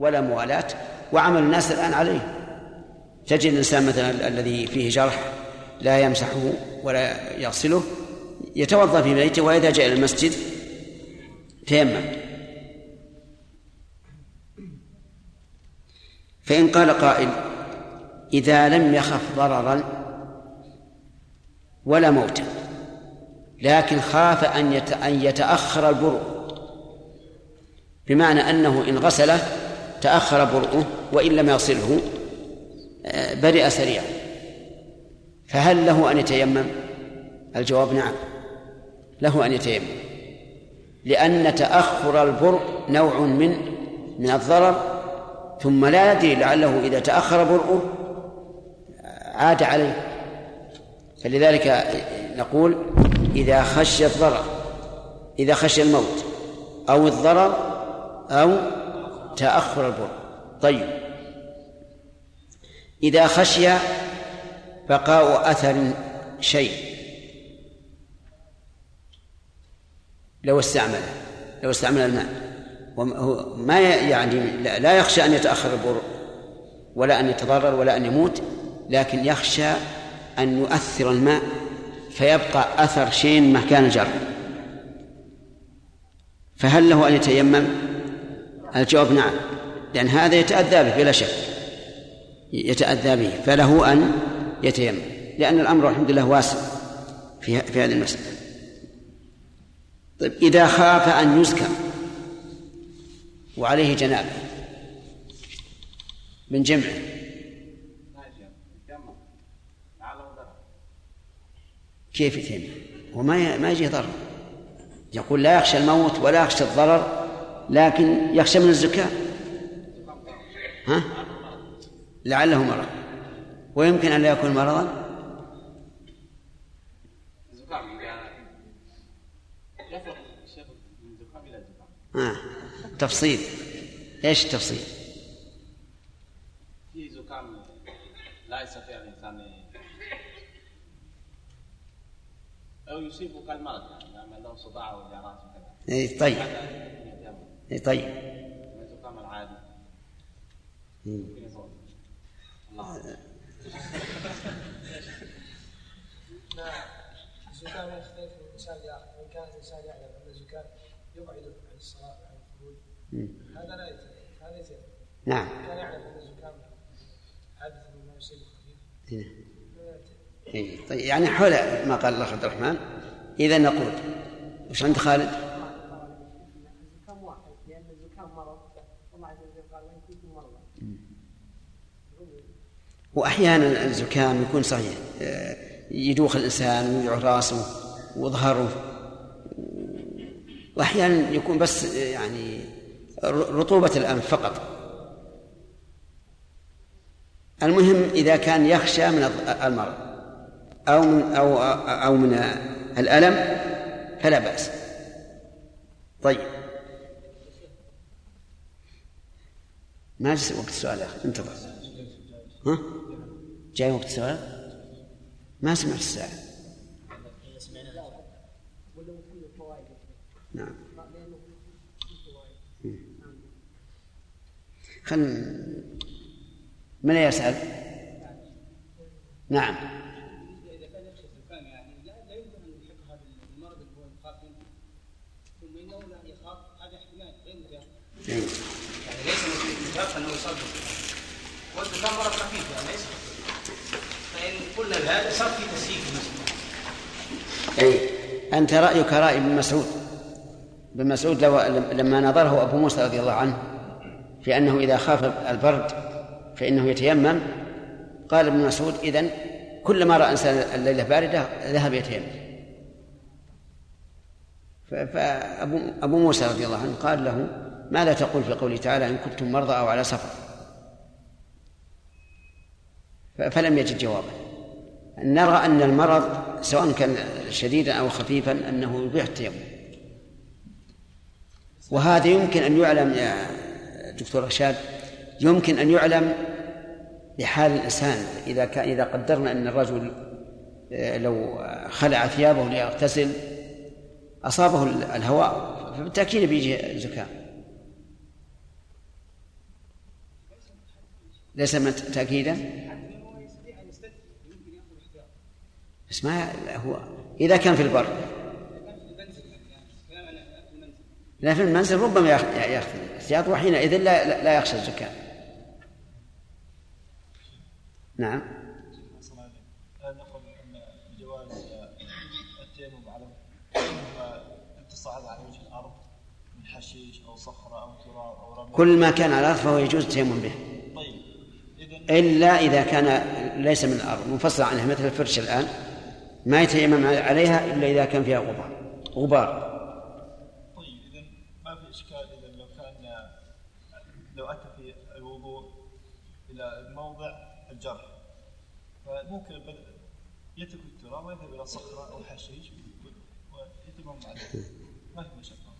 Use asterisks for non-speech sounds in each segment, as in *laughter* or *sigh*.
ولا موالاة وعمل الناس الآن عليه. تجد الإنسان مثلا الذي فيه جرح لا يمسحه ولا يغسله يتوضأ في بيته وإذا جاء إلى المسجد تيمم. فإن قال قائل إذا لم يخف ضررا ولا موتا لكن خاف أن أن يتأخر البرء بمعنى أنه إن غسله تأخر برؤه وإن لم يغسله آه، برئ سريعا فهل له أن يتيمم؟ الجواب نعم له أن يتيمم لأن تأخر البرء نوع من من الضرر ثم لا يدري لعله إذا تأخر برؤه عاد عليه فلذلك نقول إذا خشي الضرر إذا خشي الموت أو الضرر أو تأخر البر. طيب. إذا خشي بقاء أثر شيء لو استعمله لو استعمل الماء ما يعني لا يخشى أن يتأخر البر ولا أن يتضرر ولا أن يموت لكن يخشى أن يؤثر الماء فيبقى أثر شيء مكان الجرح. فهل له أن يتيمم؟ الجواب نعم. لأن هذا يتأذى به بلا شك. يتأذى به. فله أن يتيمم. لأن الأمر الحمد لله واسع في في هذه المسألة. طيب إذا خاف أن يزكى وعليه جنابة من جمعه. كيف يتيمم؟ هو ما ما يجي ضرر. يقول لا يخشى الموت ولا يخشى الضرر. لكن يخشى من الزكاة. ها؟ لعله مرض. ويمكن أن لا يكون مرضا؟ آه. تفصيل. إيش التفصيل؟ في زكام لا يستطيع الإنسان أو يصيبه كالمرض يعني عنده صداع وجعرات وكذا اي طيب. طيب الزكام الزكام يختلف من انسان لاخر وان كان الانسان يعلم ان الزكام يبعده عن الصلاه وعن الخروج هذا لا يتم هذا يتم نعم كان يعلم ان الزكام مما خفيف إيه. طيب يعني حول ما قال الأخ عبد الرحمن إذا نقول وش عند خالد؟ الزكام واحد لأن الزكام مرض الله عز وجل قال وان كنتم مرضى وأحيانا الزكام يكون صحيح. آه، يدوخ الإنسان ويوجع راسه وظهره. وأحيانا يكون بس آه، يعني رطوبة الأنف فقط. المهم إذا كان يخشى من المرض أو من أو أو من الألم فلا بأس. طيب. ما وقت السؤال يا أخي انتظر. ها؟ جاي وقت السؤال ما سمعت الساعة نعم. خل من يسأل؟ نعم. يعني ليس متيقن أنه يصاب والزكام مرض خفيف يعني ليس قلنا بهذا صار في تسييف أي أنت رأيك رأي ابن مسعود. ابن مسعود لو لما نظره أبو موسى رضي الله عنه في أنه إذا خاف البرد فإنه يتيمم قال ابن مسعود إذن كلما رأى إنسان الليلة باردة ذهب يتيمم. فأبو أبو موسى رضي الله عنه قال له ماذا تقول في قوله تعالى إن كنتم مرضى أو على سفر؟ فلم يجد جوابا نرى أن المرض سواء كان شديدا أو خفيفا أنه يبيح التيمم. وهذا يمكن أن يعلم يا دكتور رشاد يمكن أن يعلم بحال الإنسان. إذا كان إذا قدرنا أن الرجل آه، لو خلع ثيابه ليغتسل أصابه الهواء فبالتأكيد بيجي زكام ليس تأكيدا حتى هو يستطيع ان يستدفي يمكن ياخذ احتياط بس ما هو إذا كان في البر. لا في المنزل ربما ياخذ الاحتياط وحينئذ لا لا- يخشى الزكاة. نعم. كل ما كان على الأرض فهو يجوز التيمم به. طيب اذا إلا إذا كان ليس من الأرض. منفصل عنها مثل الفرش الآن. ما يتيمم عليها إلا إذا كان فيها غبار. غبار. طيب اذا ما في إشكال إذا لو كان لو أتى في الوضوء موضع الجرح فممكن يترك التراب ويذهب إلى صخرة أو حشيش ويتيمم عليه. ما في مشقة.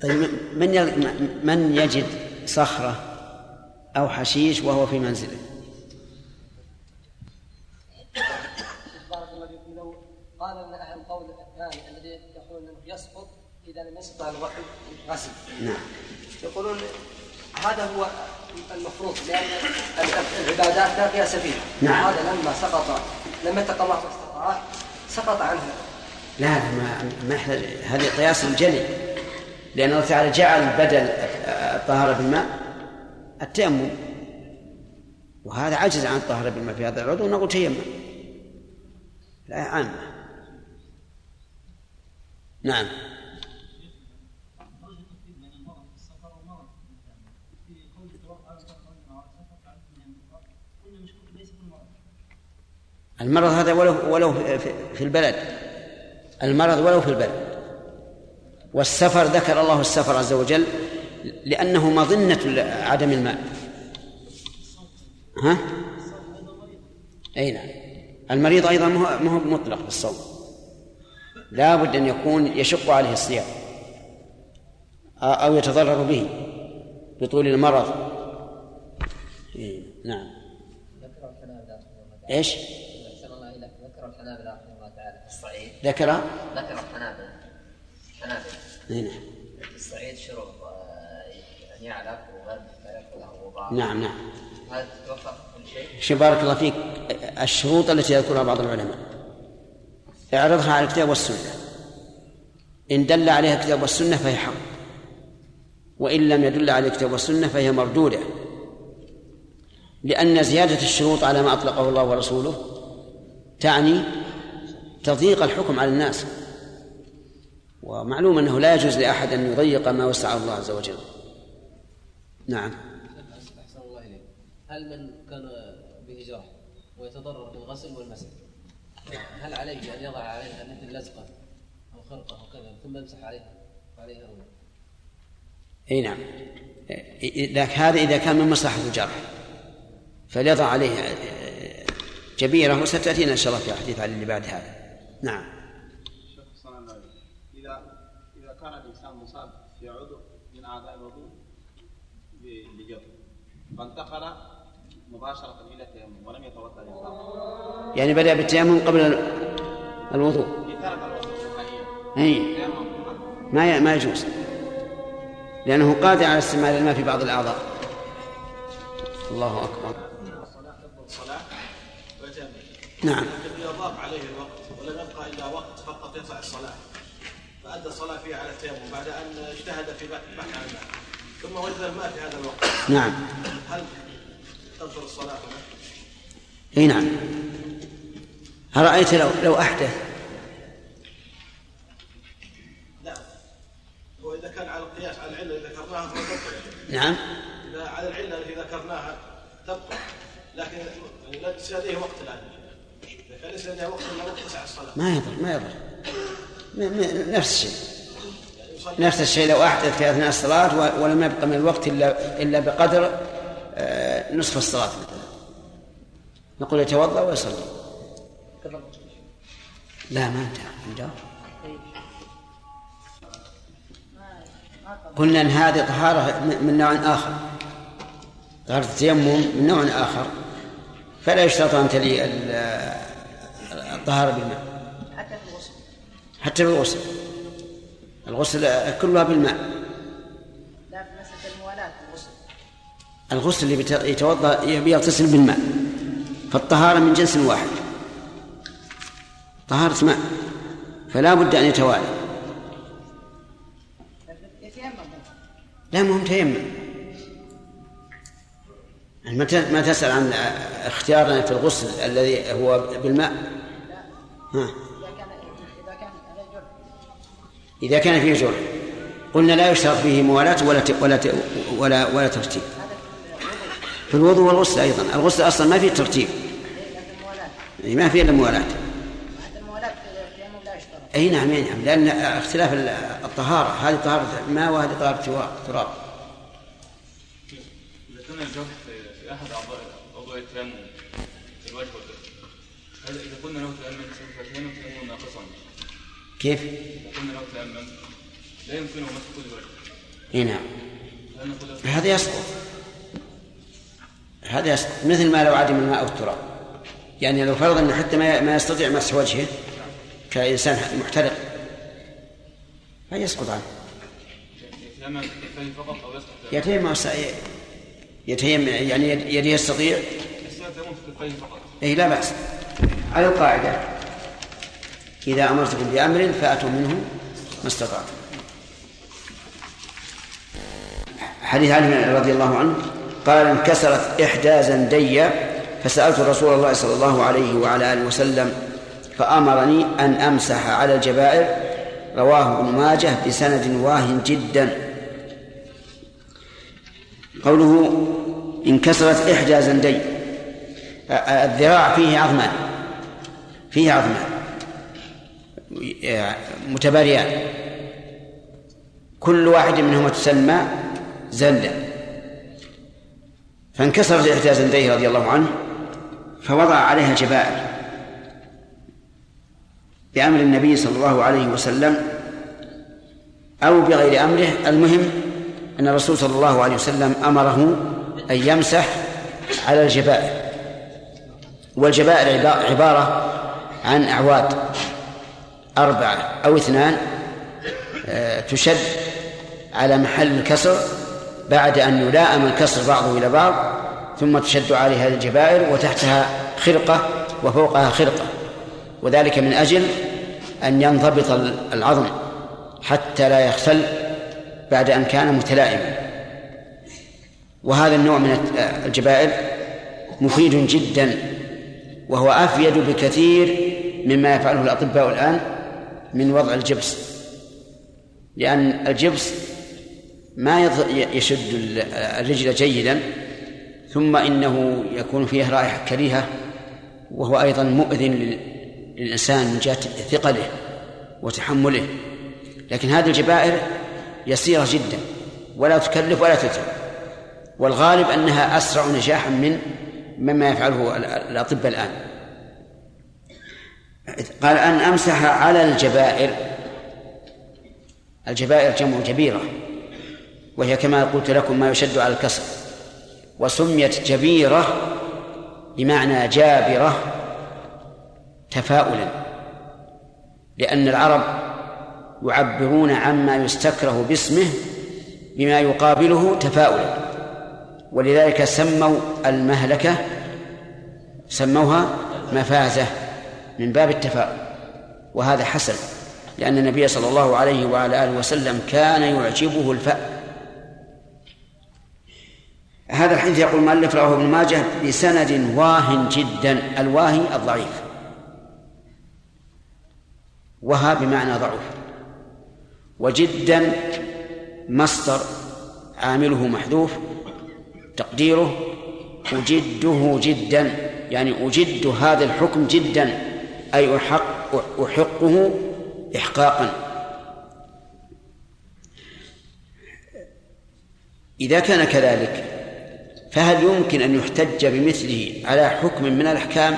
طيب من من يجد صخرة أو حشيش وهو في منزله بارك الله فيكم لو قال ان أهل القول الثاني الذي يقول انه إذا لم يستطع الواحد غسل نعم. يقولون هذا هو المفروض لأن العبادات لا قياس فيها. نعم. هذا لما سقط لم يتق الله ما استطاع سقط عنه. لا لا ما ما يحتاج. هذه قياس جلي. لأن الله تعالى جعل بدل الطهارة بالماء التيمم. وهذا عجز عن الطهارة بالماء في هذا العضو نقول تيمم. لا عامة. نعم. المرض هذا ولو ولو في- البلد. المرض ولو في البلد. والسفر ذكر الله السفر عز وجل لأنه مظنة عدم الماء. ها؟ أي نعم. المريض أيضا ما هو مطلق بالصوم. لا بد أن يكون يشق عليه الصيام. أو يتضرر به بطول المرض. إيه، نعم. إيش؟ أحسن الله إليك ذكر الحنابلة رحمه الله تعالى في الصعيد ذكر؟ ذكر الحنابلة الحنابلة في الصعيد شرب آه، أن يعلق وغرب غبار نعم نعم. هذا تتوفق كل شيء؟ بارك الله فيك الشروط التي يذكرها بعض العلماء. اعرضها على الكتاب والسنة. إن دل عليها الكتاب والسنة فهي حق. وإن لم يدل على الكتاب والسنة فهي مردودة. لأن زيادة الشروط على ما أطلقه الله ورسوله تعني تضييق الحكم على الناس. ومعلوم أنه لا يجوز لأحد أن يضيق ما وسعه الله عز وجل. نعم. أحسن الله إليك. هل من كان به جرح ويتضرر بالغسل والمسح؟ هل عليه أن يضع عليها مثل لزقة أو خرقة أو كذا ثم يمسح عليها عليها أو لا؟ إي نعم. إذا هذا إذا كان من مصلحة الجرح. فليضع عليه جبيره وستأتينا إن شاء الله في حديث علي اللي بعد هذا. نعم. وسلم اذا إذا كان الإنسان مصاب في عضو من أعضاء الوضوء ب- بجرح فانتقل مباشرة إلى التيمم ولم يتوضأ اطلاقا يعني بدأ بالتيمم قبل الوضوء؟ ترك الوضوء تيمم. ما ي- ما يجوز لأنه قادر على استعمال الماء في بعض الأعضاء. الله الصلاة الصلاة ويتم نعم. إذا ضاق عليه الوقت. ولم يبقى إلا وقت فقط ينفع الصلاة. فأدى الصلاة فيها على التيمم بعد أن اجتهد في بحث عن الماء ثم وجد الماء في هذا الوقت. نعم. هل تبطل الصلاة هنا؟ إي نعم. أرأيت لو لو أحدث؟ لا هو إذا كان على القياس على العلة اللي ذكرناها فهو نعم. إذا على العلة التي ذكرناها تبطل لكن يعني لا لديه وقت الآن. وقت وقت ما يضر ما يضر. نفس الشيء. نفس الشيء لو أحدث في أثناء الصلاة و- ولم يبق من الوقت إلا إلا بقدر آه، نصف الصلاة مثلا. نقول يتوضأ ويصلي. لا ما انتهى. قلنا إن هذه طهارة من نوع آخر. طهارة التيمم من نوع آخر. فلا يشترط أن تلي الطهارة بالماء حتى في الغسل. حتى في الغسل. الغسل كلها بالماء. لا في مسألة الموالاة الغسل. الغسل اللي يتوضأ يغتسل بالماء. فالطهارة من جنس واحد. طهارة ماء. فلا بد أن يتوالى. لا مهم تيمم ما ت- ما تسأل عن اختيارنا في الغسل الذي هو بالماء؟ ها. إذا كان فيه جرح. قلنا لا يشترط فيه موالاة ولا ت- ولا ت- ولا ولا ترتيب. في الوضوء والغسل أيضا. الغسل أصلا ما فيه ترتيب. الموالاه ما فيه إلا موالاة أي نعم أي نعم. لأن اختلاف ال- الطهارة. هذه طهارة ماء وهذه طهارة تراب- إذا كان الجرح في أحد أعضاء أعضاء التيمم في الوجه والكف هل إذا قلنا له تيمم ناقصا كيف؟ لا يمكنه مسح كل إي نعم. هذا يسقط. هذا يسقط. مثل ما لو عدم الماء أو التراب. يعني لو فرض أنه حتى ما ما يستطيع مسح وجهه كإنسان محترق. فيسقط عنه. يتيمم يتيمم يعني يد- يستطيع؟ اي لا بأس. على القاعدة. إذا أمرتكم بأمر فأتوا منه ما استطعتم. حديث علي رضي الله عنه قال انكسرت إحدى زندي فسألت رسول الله صلى الله عليه وعلى آله وسلم فأمرني أن أمسح على الجبائر رواه ابن ماجه بسند واه جدا. قوله انكسرت إحدى زندي. الذراع فيه عظمان فيه عظمان. متباريان كل واحد منهما تسمى زندا فانكسرت إحدى زنديه رضي الله عنه فوضع عليها جبائر بأمر النبي صلى الله عليه وسلم أو بغير أمره. المهم أن الرسول صلى الله عليه وسلم أمره أن يمسح على الجبائر والجبائر عبا- عبارة عن أعواد. أربعة أو اثنان آه، تشد على محل الكسر بعد أن يلائم الكسر بعضه إلى بعض ثم تشد عليها الجبائر وتحتها خرقة وفوقها خرقة. وذلك من أجل أن ينضبط العظم حتى لا يختل بعد أن كان متلائما. وهذا النوع من الجبائر مفيد جدا وهو أفيد بكثير مما يفعله الأطباء الآن من وضع الجبس. لأن الجبس ما يشد ال- الرجل جيدا ثم إنه يكون فيه رائحة كريهة وهو أيضا مؤذن لل- للإنسان من جهة ثقله وتحمله. لكن هذه الجبائر يسيرة جدا ولا تكلف ولا تتعب. والغالب أنها أسرع نجاحا من مما يفعله ال- الأطباء الآن. قال أن أمسح على الجبائر. الجبائر جمع جبيرة وهي كما قلت لكم ما يشد على الكسر. وسميت جبيرة بمعنى جابرة تفاؤلا لأن العرب يعبرون عما يستكره باسمه بما يقابله تفاؤلا. ولذلك سموا المهلكة سموها مفازة. من باب التفاؤل وهذا حسن لأن النبي صلى الله عليه وعلى آله وسلم كان يعجبه الفأل. هذا الحديث يقول المؤلف رواه ابن ماجه بسند واه جدا الواهي الضعيف. وها بمعنى ضعف وجدا مصدر عامله محذوف تقديره أجده جدا يعني أجد هذا الحكم جدا. أي أحق أحقه إحقاقا. إذا كان كذلك فهل يمكن أن يحتج بمثله على حكم من الأحكام؟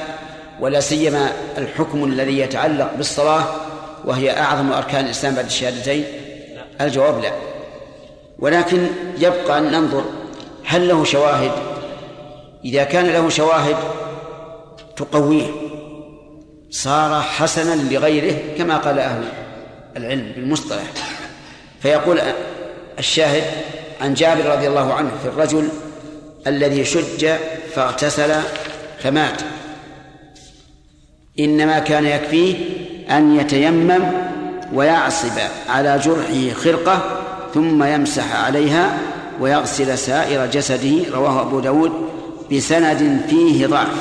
ولا سيما الحكم الذي يتعلق بالصلاة وهي أعظم أركان الإسلام بعد الشهادتين؟ الجواب لا. ولكن يبقى أن ننظر هل له شواهد. إذا كان له شواهد تقويه. صار حسنا لغيره كما قال أهل العلم بالمصطلح. فيقول الشاهد عن جابر رضي الله عنه في الرجل الذي شج فاغتسل فمات. إنما كان يكفيه أن يتيمم ويعصب على جرحه خرقة ثم يمسح عليها ويغسل سائر جسده رواه أبو داود بسند فيه ضعف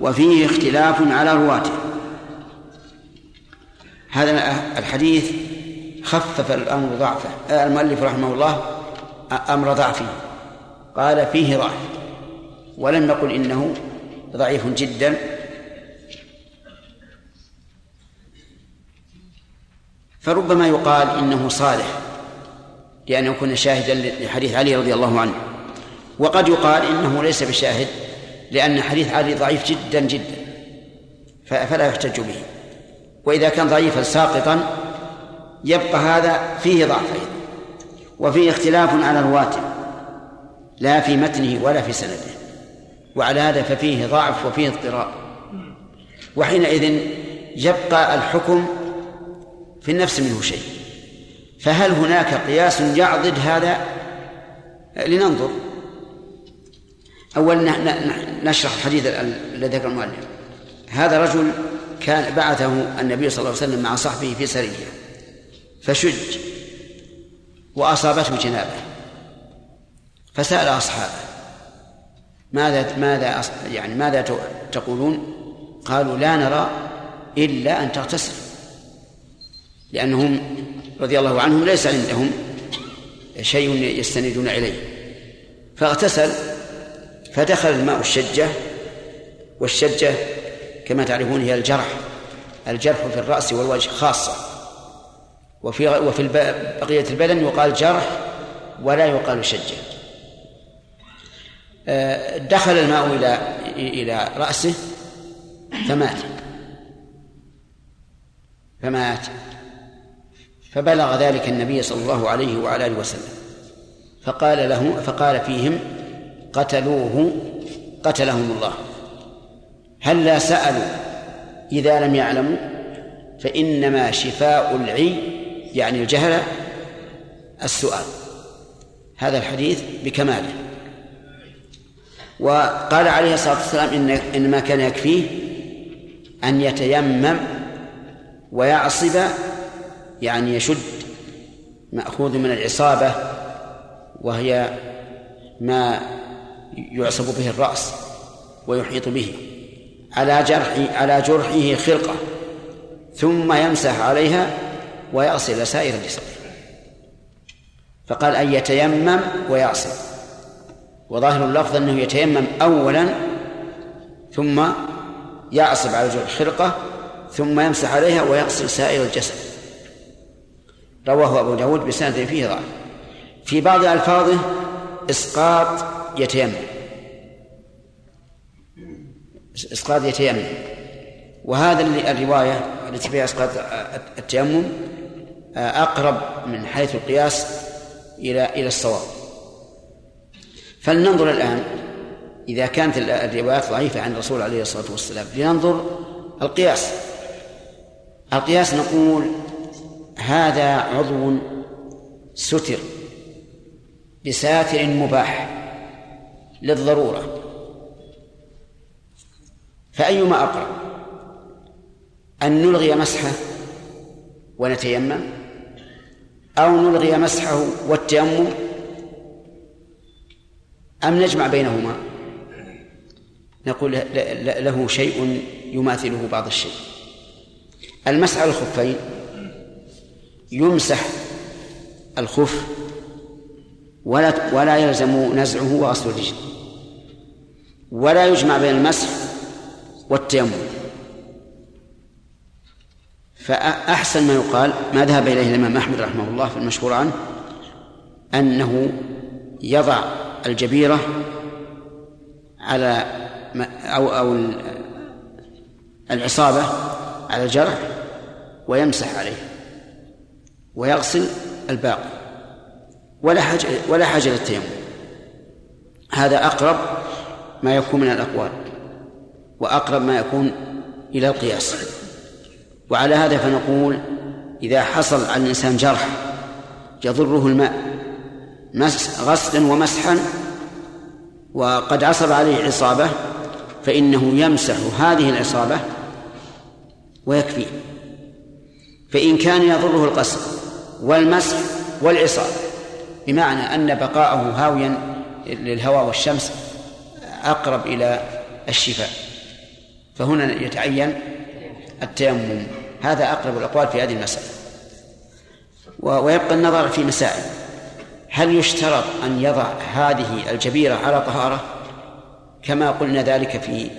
وفيه اختلاف على رواته. هذا الحديث خفف الأمر ضعفه. المؤلف رحمه الله أمر ضعفه. قال فيه ضعف. ولم نقل إنه ضعيف جدا. فربما يقال إنه صالح لأن يكون شاهدا لحديث علي رضي الله عنه. وقد يقال إنه ليس بشاهد لأن حديث علي ضعيف جدا جدا فلا يحتج به. وإذا كان ضعيفا ساقطا يبقى هذا فيه ضعف أيضا وفيه اختلاف على رواته لا في متنه ولا في سنده. وعلى هذا ففيه ضعف وفيه اضطراب. وحينئذ يبقى الحكم في النفس منه شيء. فهل هناك قياس يعضد هذا؟ لننظر. أولا نشرح الحديث الذي ذكر المؤلف. هذا رجل كان بعثه النبي صلى الله عليه وسلم مع صحبه في سرية فشج وأصابته جنابة فسأل أصحابه ماذا ماذا يعني ماذا تقولون؟ قالوا لا نرى إلا أن تغتسل لأنهم رضي الله عنهم ليس عندهم شيء يستندون إليه فاغتسل فدخل الماء الشجة والشجة كما تعرفون هي الجرح الجرح في الرأس والوجه خاصة. وفي وفي بقية البدن يقال جرح ولا يقال شجة. آه، دخل الماء إلى إلى رأسه فمات. فمات. فبلغ ذلك النبي صلى الله عليه وعلى آله وسلم. فقال له فقال فيهم قتلوه قتلهم الله. هل لا سألوا إذا لم يعلموا؟ فإنما شفاء العي يعني الجهل السؤال. هذا الحديث بكماله. وقال عليه الصلاة والسلام إن إنما كان يكفيه أن يتيمم ويعصب يعني يشد مأخوذ من العصابة وهي ما يعصب به الرأس ويحيط به. على جرح على جرحه خرقة ثم يمسح عليها ويغسل سائر جسده فقال أن يتيمم ويعصب وظاهر اللفظ أنه يتيمم أولا ثم يعصب على جرح خرقة ثم يمسح عليها ويغسل سائر الجسد رواه أبو داود بسند فيه ضعف. في بعض ألفاظه إسقاط يتيمم. إسقاط يتيمم. وهذا الرواية التي فيها إسقاط التيمم أقرب من حيث القياس إلى إلى الصواب. فلننظر الآن إذا كانت الروايات ضعيفة عن الرسول عليه الصلاة والسلام لننظر القياس. القياس نقول هذا عضو ستر بساتر مباح للضرورة. فأيما أقرب؟ أن نلغي مسحه ونتيمم؟ أو نلغي مسحه والتيمم؟ أم نجمع بينهما؟ نقول له شيء يماثله بعض الشيء. المسح على الخفين يمسح الخف ولا ولا يلزم نزعه وغسل الرجل. ولا يجمع بين المسح والتيمم. فأحسن ما يقال ما ذهب إليه الإمام أحمد رحمه الله في المشهور عنه أنه يضع الجبيرة على أو أو العصابة على الجرح ويمسح عليه ويغسل الباقي. ولا حاجة ولا حاجة للتيمم. هذا أقرب ما يكون من الأقوال. وأقرب ما يكون إلى القياس. وعلى هذا فنقول إذا حصل على الإنسان جرح يضره الماء غسلا ومسحا وقد عصب عليه عصابة فإنه يمسح هذه العصابة ويكفيه. فإن كان يضره القصر والمسح والعصابة بمعنى أن بقاءه هاويا للهواء والشمس أقرب إلى الشفاء. فهنا يتعين التيمم. هذا أقرب الأقوال في هذه المسألة. ويبقى النظر في مسائل. هل يشترط أن يضع هذه الجبيرة على طهارة؟ كما قلنا ذلك في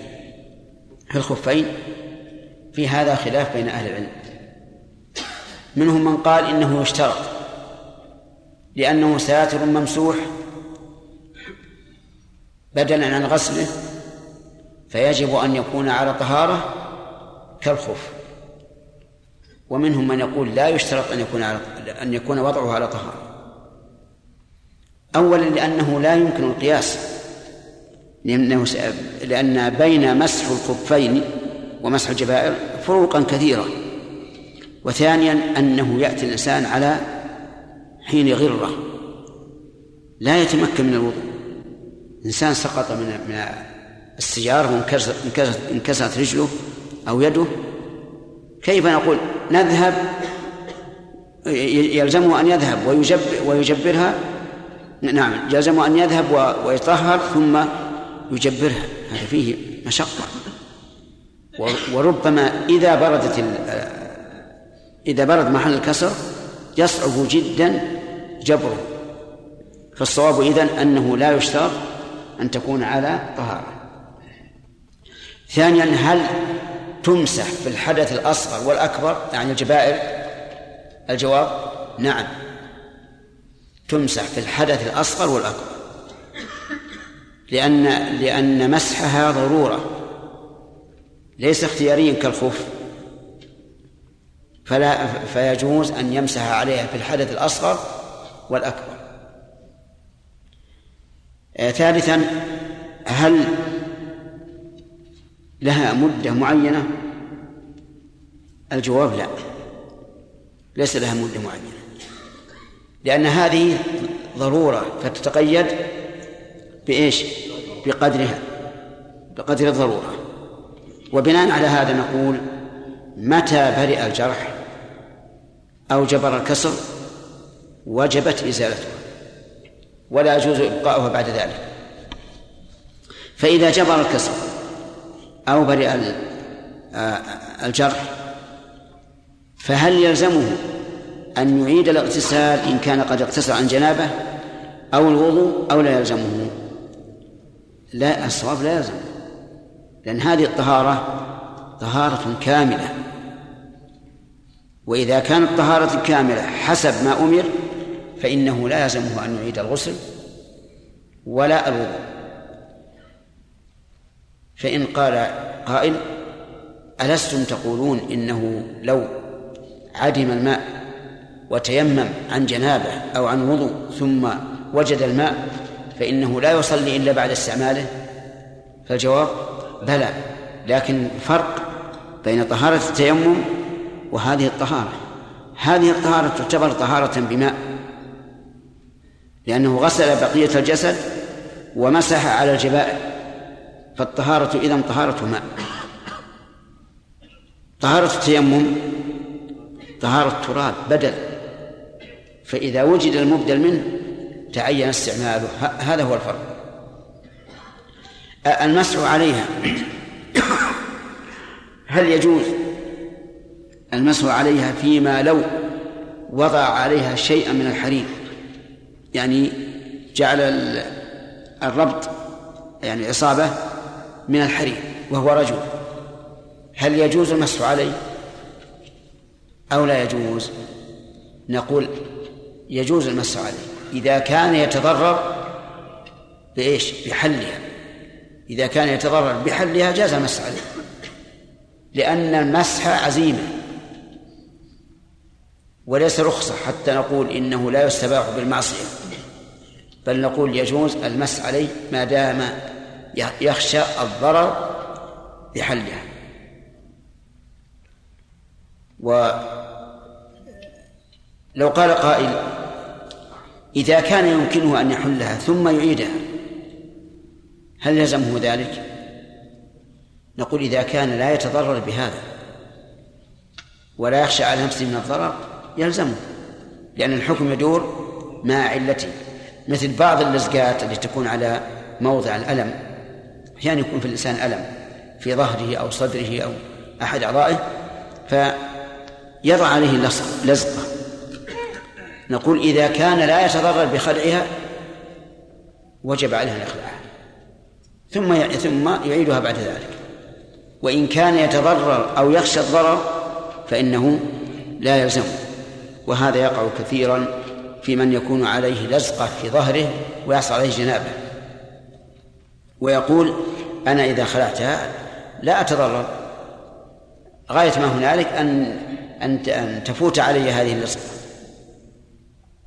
في الخفين. في هذا خلاف بين أهل العلم. منهم من قال إنه يشترط لأنه ساتر ممسوح بدلا عن غسله فيجب أن يكون على طهارة كالخف ومنهم من يقول لا يشترط أن يكون على أن يكون وضعه على طهارة. أولا لأنه لا يمكن القياس لأنه لأن بين مسح الخفين ومسح الجبائر فروقا كثيرة. وثانيا أنه يأتي الإنسان على حين غرة لا يتمكن من الوضوء. إنسان سقط من من السيارة وانكسرت انكسرت رجله أو يده كيف نقول؟ نذهب يلزمه أن يذهب ويجب ويجبرها. نعم يلزمه أن يذهب ويطهر ثم يجبرها. هذا فيه مشقة. وربما إذا بردت إذا برد محل الكسر يصعب جدا جبره. فالصواب إذن أنه لا يشترط أن تكون على طهارة. ثانيا هل تمسح في الحدث الأصغر والأكبر؟ يعني الجبائر؟ الجواب نعم. تمسح في الحدث الأصغر والأكبر. لأن لأن مسحها ضرورة. ليس اختياريا كالخف فلا فيجوز أن يمسح عليها في الحدث الأصغر والأكبر. آه، ثالثا هل لها مدة معينة؟ الجواب لا. ليس لها مدة معينة. لأن هذه ضرورة فتتقيد بإيش؟ بقدرها بقدر الضرورة. وبناء على هذا نقول متى برئ الجرح؟ أو جبر الكسر؟ وجبت إزالته ولا يجوز إبقاؤها بعد ذلك. فإذا جبر الكسر أو برئ الجرح. فهل يلزمه أن يعيد الاغتسال إن كان قد اغتسل عن جنابه أو الوضوء أو لا يلزمه؟ لا الصواب لا يلزم لأن هذه الطهارة طهارة كاملة. وإذا كانت طهارة كاملة حسب ما أمر فإنه لا يلزمه أن يعيد الغسل ولا الوضوء. فإن قال قائل ألستم تقولون إنه لو عدم الماء وتيمم عن جنابه أو عن وضوء ثم وجد الماء فإنه لا يصلي إلا بعد استعماله؟ فالجواب بلى لكن فرق بين طهارة التيمم وهذه الطهارة. هذه الطهارة تعتبر طهارة بماء لأنه غسل بقية الجسد ومسح على الجبائر فالطهارة إذا طهارة ماء. طهارة التيمم طهارة تراب بدل. فإذا وجد المبدل منه تعين استعماله. هذا هو الفرق. المسح عليها. هل يجوز؟ المسح عليها فيما لو وضع عليها شيئا من الحرير. يعني جعل الربط يعني إصابة من الحرير وهو رجل. هل يجوز المسح عليه؟ أو لا يجوز؟ نقول يجوز المسح عليه. إذا كان يتضرر بإيش؟ بحلها. إذا كان يتضرر بحلها جاز المسح عليه. لأن المسح عزيمة. وليس رخصة حتى نقول إنه لا يستباح بالمعصية. بل نقول يجوز المسح عليه ما دام يخشى الضرر بحلها ولو قال قائل إذا كان يمكنه أن يحلها ثم يعيدها هل يلزمه ذلك؟ نقول إذا كان لا يتضرر بهذا ولا يخشى على نفسه من الضرر يلزمه لأن الحكم يدور مع علته. مثل بعض اللزقات التي تكون على موضع الألم. أحيانا يكون في الإنسان ألم في ظهره أو صدره أو أحد أعضائه فيضع عليه لزقة. نقول إذا كان لا يتضرر بخلعها وجب عليه الإخلاع ثم ثم يعيدها بعد ذلك. وإن كان يتضرر أو يخشى الضرر فإنه لا يلزمه وهذا يقع كثيرا في من يكون عليه لزقة في ظهره ويحصل عليه جنابة. ويقول أنا إذا خلعتها لا أتضرر غاية ما هنالك أن أن تفوت علي هذه اللصقة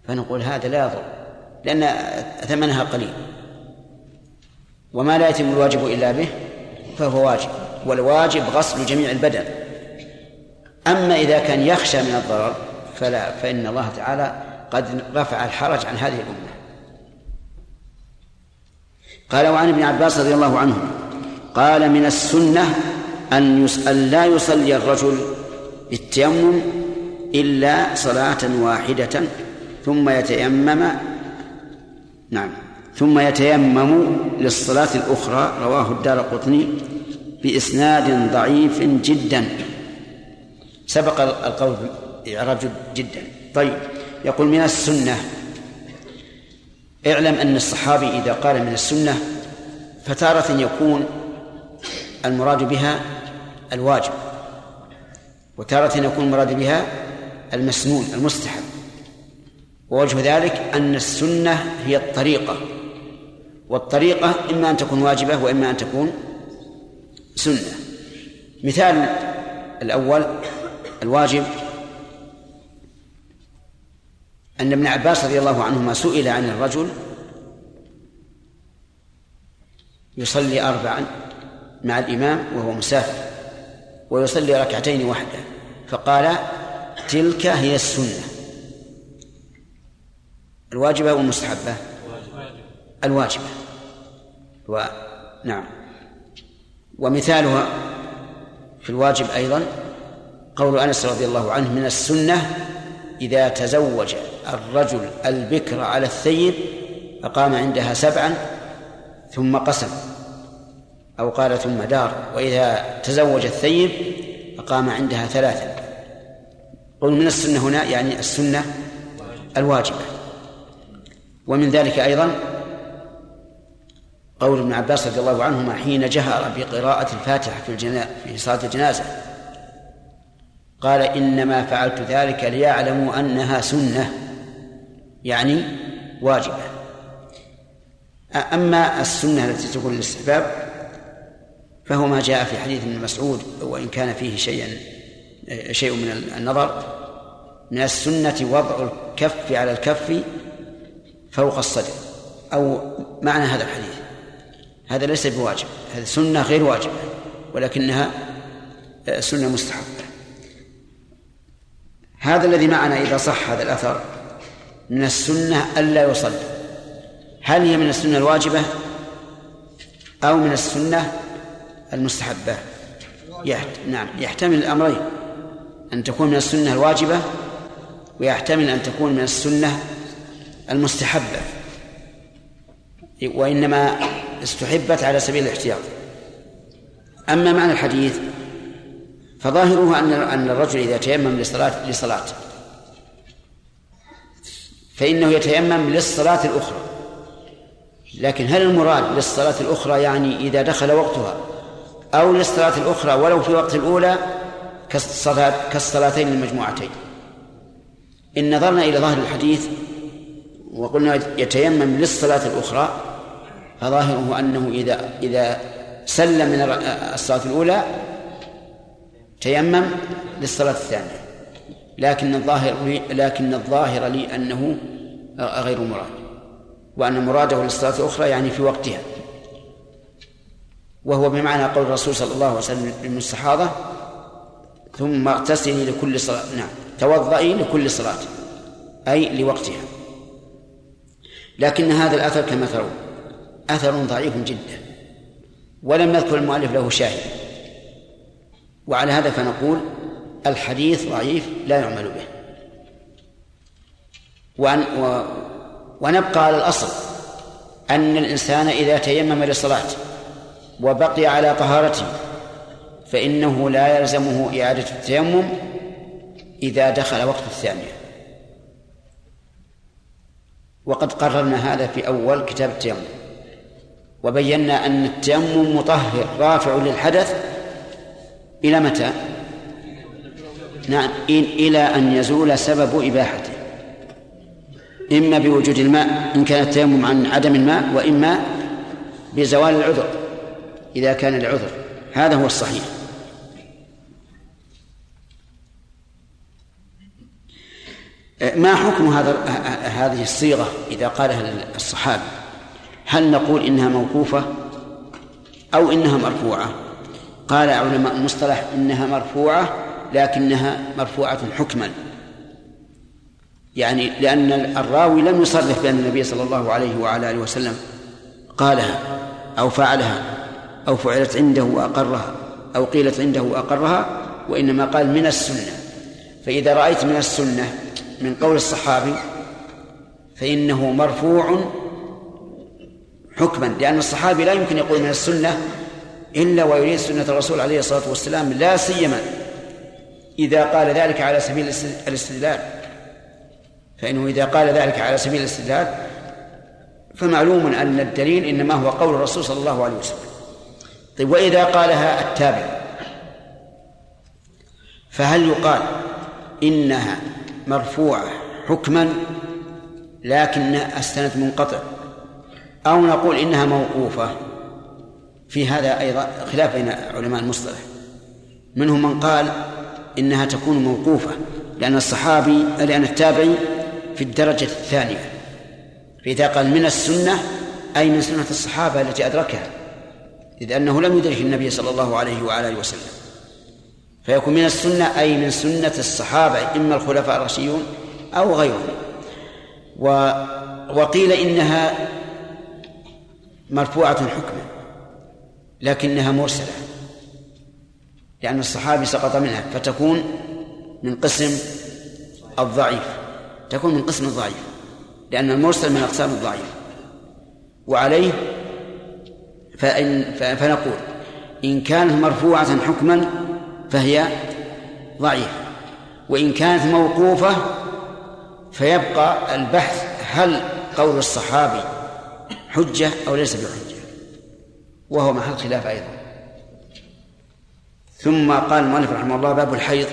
فنقول هذا لا يضر لأن ثمنها قليل. وما لا يتم الواجب إلا به فهو واجب والواجب غسل جميع البدن. أما إذا كان يخشى من الضرر فلا فإن الله تعالى قد رفع الحرج عن هذه الأمة. قال وعن ابن عباس رضي الله عنه قال من السنة أن يسأل لا يصلي الرجل بالتيمم إلا صلاة واحدة ثم يتيمم نعم ثم يتيمم للصلاة الأخرى رواه الدار قطني بإسناد ضعيف جدا. سبق القول إعراب جدا. طيب يقول من السنة اعلم أن الصحابي إذا قال من السنة فتارة يكون المراد بها الواجب وتارة يكون المراد بها المسنون المستحب. ووجه ذلك أن السنة هي الطريقة والطريقة إما أن تكون واجبة وإما أن تكون سنة. مثال الأول الواجب أن ابن عباس رضي الله عنهما سئل عن الرجل يصلي أربعا مع الإمام وهو مسافر ويصلي ركعتين وحده فقال تلك هي السنة. الواجبة والمستحبة الواجبة. و... نعم. ومثالها في الواجب أيضا قول أنس رضي الله عنه من السنة إذا تزوج. الرجل البكر على الثيب أقام عندها سبعا ثم قسم أو قال ثم دار وإذا تزوج الثيب أقام عندها ثلاثا. قل من السنة هنا؟ يعني السنة الواجبة. ومن ذلك أيضا قول ابن عباس رضي الله عنهما حين جهر بقراءة الفاتحة في الجنا... في صلاة الجنازة قال إنما فعلت ذلك ليعلموا أنها سنة. يعني واجبة. أما السنة التي تكون للاستحباب فهو ما جاء في حديث ابن مسعود وإن كان فيه شيئا شيء من النظر من السنة وضع الكف على الكف فوق الصدر أو معنى هذا الحديث. هذا ليس بواجب هذه سنة غير واجبة ولكنها سنة مستحبة. هذا الذي معنا إذا صح هذا الأثر. من السنة ألا يصلي. هل هي من السنة الواجبة أو من السنة المستحبة. نعم يحتمل الأمرين. أن تكون من السنة الواجبة ويحتمل أن تكون من السنة المستحبة. وإنما استحبت على سبيل الاحتياط. أما معنى الحديث فظاهره أن أن الرجل إذا تيمم لصلاة لصلاة فإنه يتيمم للصلاة الأخرى. لكن هل المراد للصلاة الأخرى يعني إذا دخل وقتها أو للصلاة الأخرى ولو في وقت الأولى كالصلاة كالصلاتين المجموعتين؟ إن نظرنا إلى ظاهر الحديث وقلنا يتيمم للصلاة الأخرى فظاهره أنه إذا إذا سلم من الصلاة الأولى تيمم للصلاة الثانية. لكن الظاهر لكن الظاهر لي أنه غير مراد. وأن مراده للصلاة الأخرى يعني في وقتها. وهو بمعنى قول الرسول صلى الله عليه وسلم للمستحاضة ثم اغتسلي لكل صلاة. نعم. توضئي لكل صلاة. أي لوقتها. لكن هذا الأثر كما ترون أثر ضعيف جدا. ولم يذكر المؤلف له شاهد. وعلى هذا فنقول الحديث ضعيف لا يعمل به. وأن و ونبقى على الأصل أن الإنسان إذا تيمم للصلاة وبقي على طهارته فإنه لا يلزمه إعادة التيمم إذا دخل وقت الثانية. وقد قررنا هذا في أول كتاب التيمم. وبينا أن التيمم مطهر رافع للحدث إلى متى؟ نعم إلى أن يزول سبب إباحته. إما بوجود الماء إن كان التيمم عن عدم الماء وإما بزوال العذر إذا كان العذر. هذا هو الصحيح. ما حكم هذا هذه الصيغة إذا قالها الصحابي؟ هل نقول إنها موقوفة أو إنها مرفوعة؟ قال علماء المصطلح إنها مرفوعة لكنها مرفوعة حكما. يعني لأن الراوي لم يصرح بأن النبي صلى الله عليه وعلى آله وسلم قالها أو فعلها أو فعلت عنده وأقرها أو قيلت عنده وأقرها وإنما قال من السنة. فإذا رأيت من السنة من قول الصحابي فإنه مرفوع حكما لأن الصحابي لا يمكن يقول من السنة إلا ويريد سنة الرسول عليه الصلاة والسلام لا سيما إذا قال ذلك على سبيل الاستدلال. فإنه إذا قال ذلك على سبيل الاستدلال فمعلوم أن الدليل إنما هو قول الرسول صلى الله عليه وسلم. طيب وإذا قالها التابع فهل يقال إنها مرفوعة حكما لكن السند منقطع؟ أو نقول إنها موقوفة؟ في هذا أيضا خلاف بين علماء المصطلح. منهم من قال إنها تكون موقوفة لأن الصحابي لأن التابعي في الدرجة الثانية. فإذا قال من السنة أي من سنة الصحابة التي أدركها إذ أنه لم يدرك النبي صلى الله عليه وعلى آله وسلم. فيكون من السنة أي من سنة الصحابة إما الخلفاء الراشدون أو غيرهم. و وقيل إنها مرفوعة حكما لكنها مرسلة. لأن الصحابي سقط منها فتكون من قسم الضعيف تكون من قسم الضعيف لأن المرسل من أقسام الضعيف. وعليه فإن فنقول إن كانت مرفوعة حكما فهي ضعيفة وإن كانت موقوفة فيبقى البحث هل قول الصحابي حجة أو ليس بحجة وهو محل خلاف أيضا. ثم قال المؤلف رحمه الله باب الحيض.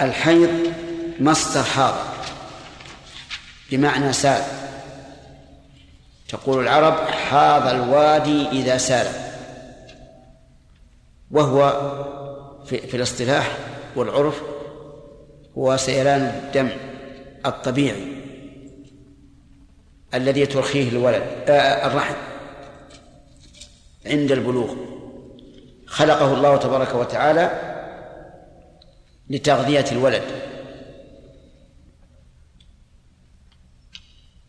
الحيض مصدر حاضر بمعنى سال. تقول العرب حاض الوادي إذا سال وهو في, في الاصطلاح والعرف هو سيلان الدم الطبيعي الذي ترخيه الولد آه الرحم. عند البلوغ. خلقه الله تبارك وتعالى لتغذية الولد.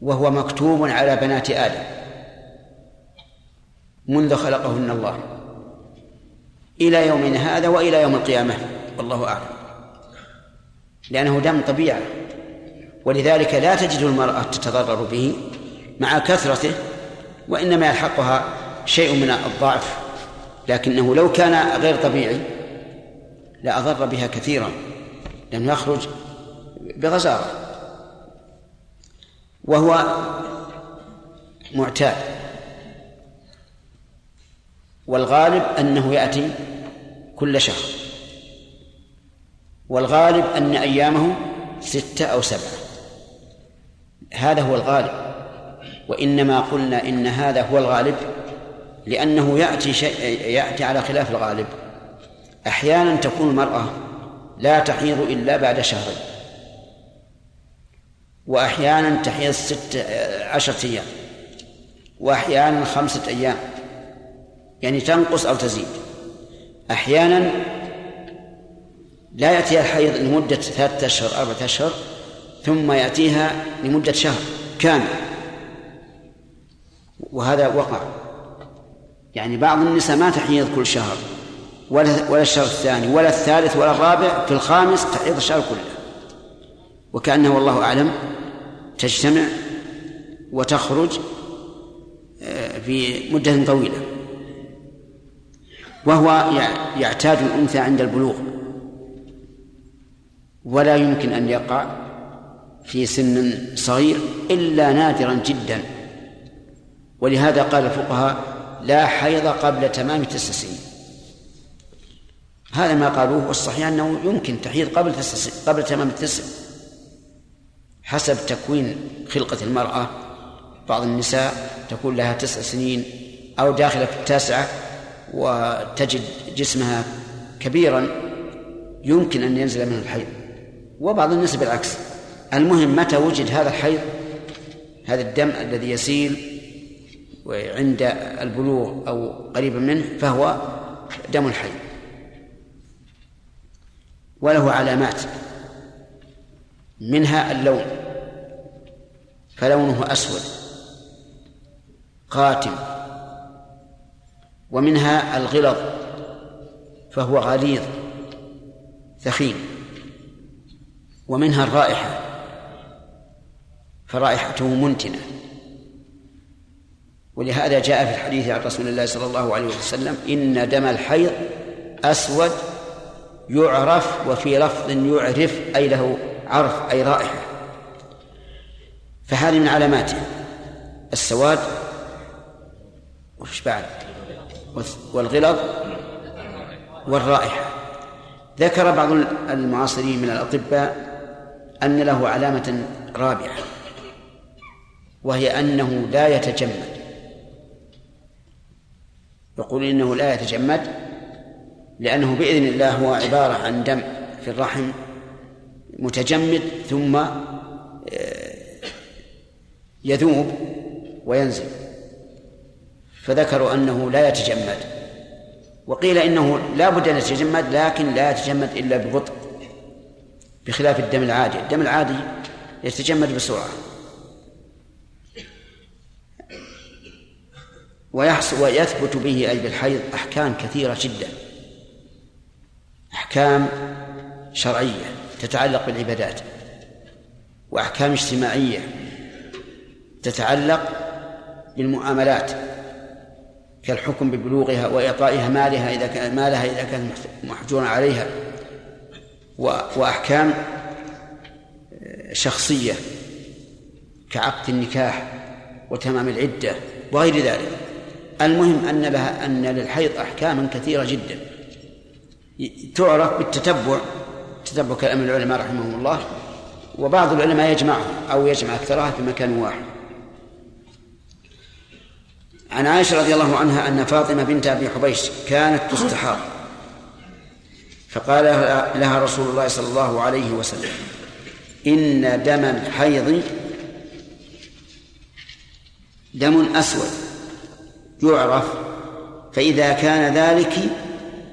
وهو مكتوب على بنات آدم. منذ خلقهن الله. إلى يومنا هذا وإلى يوم القيامة. والله أعلم. لأنه دم طبيعة. ولذلك لا تجد المرأة تتضرر به مع كثرته وإنما يلحقها شيء من الضعف لكنه لو كان غير طبيعي لأضر بها كثيرا لأنه يخرج بغزارة. وهو معتاد. والغالب أنه يأتي كل شهر. والغالب أن أيامه ستة أو سبعة. هذا هو الغالب. وإنما قلنا إن هذا هو الغالب لأنه يأتي شيء يأتي على خلاف الغالب. أحيانا تكون المرأة لا تحيض إلا بعد شهرين. وأحيانا تحيض ست عشرة أيام. وأحيانا خمسة أيام. يعني تنقص أو تزيد. أحيانا لا يأتيها الحيض لمدة ثلاثة أشهر أربعة أشهر ثم يأتيها لمدة شهر كامل. وهذا وقع. يعني بعض النساء ما تحيض كل شهر ولا ولا الشهر الثاني ولا الثالث ولا الرابع في الخامس تحيض الشهر كله. وكأنه والله أعلم تجتمع وتخرج آه، في مدة طويلة. وهو يعتاد الأنثى عند البلوغ. ولا يمكن أن يقع في سن صغير إلا نادرا جدا. ولهذا قال الفقهاء لا حيض قبل تمام تسع سنين. هذا ما قالوه والصحيح أنه يمكن تحيض قبل تسع قبل تمام التسع. حسب تكوين خلقة المرأة بعض النساء تكون لها تسع سنين أو داخلة في التاسعة وتجد جسمها كبيرا يمكن أن ينزل منه الحيض. وبعض الناس بالعكس. المهم متى وجد هذا الحيض؟ هذا الدم الذي يسيل عند البلوغ أو قريبا منه فهو دم الحيض وله علامات منها اللون فلونه أسود قاتم ومنها الغلظ فهو غليظ ثخين. ومنها الرائحة فرائحته منتنة. ولهذا جاء في الحديث عن رسول الله صلى الله عليه وسلم إن دم الحيض أسود يعرف وفي لفظ يعرف أي له عرف أي رائحة. فهذه من علاماته. السواد وش بعد؟ والغلظ والرائحة. ذكر بعض المعاصرين من الأطباء أن له علامة رابعة وهي أنه لا يتجمد. يقول إنه لا يتجمد لأنه بإذن الله هو عبارة عن دم في الرحم متجمد ثم آه، يذوب وينزل. فذكروا أنه لا يتجمد. وقيل إنه لا بد أن يتجمد لكن لا يتجمد إلا ببطء بخلاف الدم العادي. الدم العادي يتجمد بسرعة. ويحصل ويثبت به أي بالحيض أحكام كثيرة جدا. أحكام شرعية تتعلق بالعبادات وأحكام اجتماعية تتعلق بالمعاملات كالحكم ببلوغها وإعطائها مالها إذا كان مالها إذا كان محجورا عليها وأحكام شخصية كعقد النكاح وتمام العدة وغير ذلك. المهم أن لها أن للحيض أحكاما كثيرة جدا. تعرف بالتتبع تتبع كلام العلماء رحمهم الله وبعض العلماء يجمعها أو يجمع أكثرها في مكان واحد. عن عائشة رضي الله عنها أن فاطمة بنت أبي حبيش كانت تستحاض فقال لها رسول الله صلى الله عليه وسلم إن دم الحيض دم أسود. يعرف فإذا كان ذلك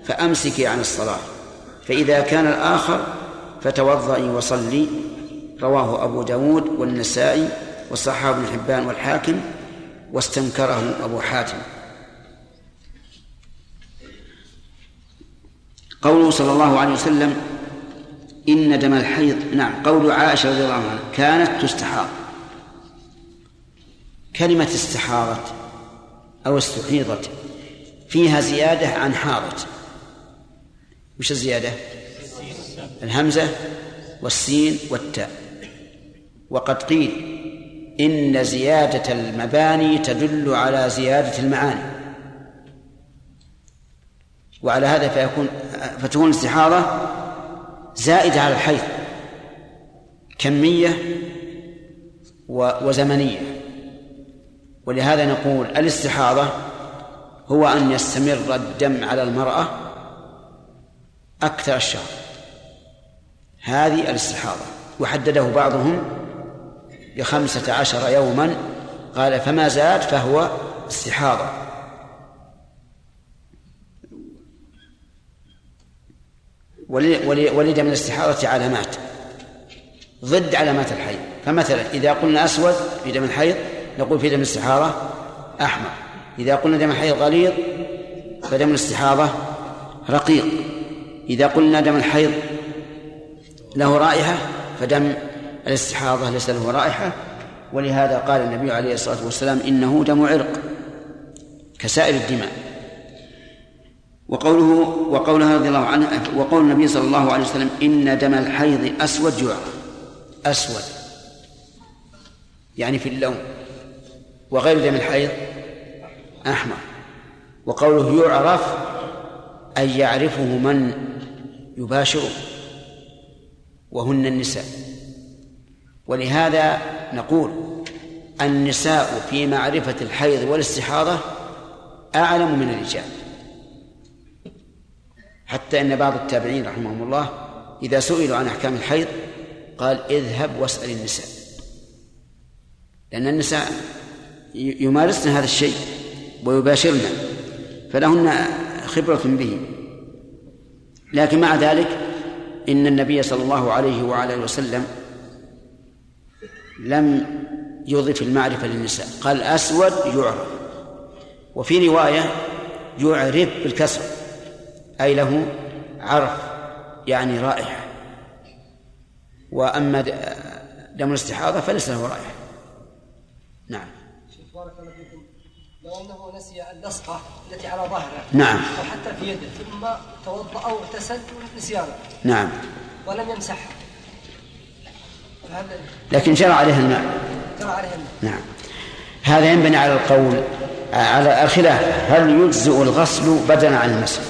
فأمسكي عن الصلاة فإذا كان الآخر فتوضئي وصلي رواه أبو داود والنسائي وصحاب ابن حبان والحاكم واستنكره أبو حاتم. قوله صلى الله عليه وسلم إن دم الحيض نعم قول عائشة رضي الله عنها كانت تستحاض. كلمة استحاضت أو استحيضت. فيها زيادة عن حاضت. وش الزيادة؟ الهمزة والسين والتاء. وقد قيل إن زيادة المباني تدل على زيادة المعاني. وعلى هذا فيكون فتكون الاستحاضة زائدة على الحيض. كمية وزمنية. ولهذا نقول الاستحاضة هو أن يستمر الدم على المرأة أكثر الشهر. هذه الاستحاضة. وحدده بعضهم بخمسة عشر يوما. قال فما زاد فهو استحاضة. ولد من الاستحاضة علامات ضد علامات الحيض. فمثلا إذا قلنا أسود في دم الحيض نقول في دم الاستحاضة أحمر. إذا قلنا دم الحيض غليظ فدم الاستحاضة رقيق. إذا قلنا دم الحيض له رائحة فدم الاستحاضة ليس له رائحة. ولهذا قال النبي عليه الصلاة والسلام إنه دم عرق كسائر الدماء. وقوله وقولها رضي الله عنه وقول النبي صلى الله عليه وسلم إن دم الحيض أسود يعرف أسود. يعني في اللون. وغير دم الحيض أحمر. وقوله يعرف أي يعرفه من يباشره وهن النساء. ولهذا نقول النساء في معرفة الحيض والاستحاضة أعلم من الرجال. حتى أن بعض التابعين رحمهم الله إذا سئلوا عن أحكام الحيض قال اذهب واسأل النساء. لأن النساء يمارسن هذا الشيء ويباشرن فلهن خبرة به. لكن مع ذلك إن النبي صلى الله عليه وعلى وسلم لم يضف المعرفة للنساء. قال أسود يعرف. وفي رواية يعرف بالكسر. أي له عرف يعني رائحة. وأما دم الاستحاضة فليس له رائحة. نعم شيخ بارك الله فيكم لو انه نسي اللصقة التي على ظهره. نعم. أو حتى في يده ثم توضأ أو اغتسل نسيانه. نعم. ولم يمسحها فهل لكن جرى عليها الماء جرى عليه الماء نعم. هذا ينبني على القول على الخلاف هل يجزئ الغسل بدلا عن المسح؟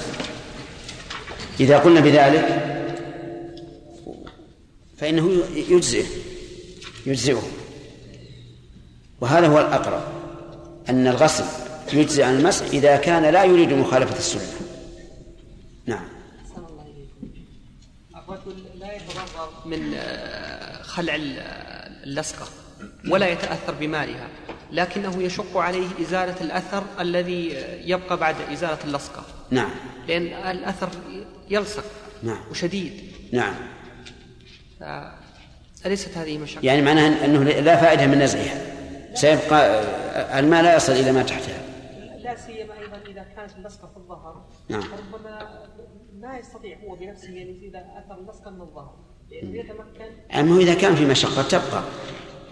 إذا قلنا بذلك فإنه يجزئه يجزئه. وهذا هو الأقرب. أن الغسل يجزئ عن المسح إذا كان لا يريد مخالفة السنة. نعم. الرجل لا يتضرر من آه، خلع ال- اللصقة ولا يتأثر بمالها لكنه يشق عليه إزالة الأثر الذي يبقى بعد إزالة اللصقة. نعم. لأن الأثر يلصق نعم. وشديد. نعم. أليست هذه مشقة؟ يعني معناها أنه لا فائدة من نزعها. سيبقى الماء لا يصل إلى ما تحتها. لا سيما أيضا إذا كانت اللصقة في الظهر. نعم. ربما ما يستطيع هو بنفسه أن يزيل أثر اللصقة من الظهر. لأنه يتمكن. أما إذا كان في مشقة تبقى.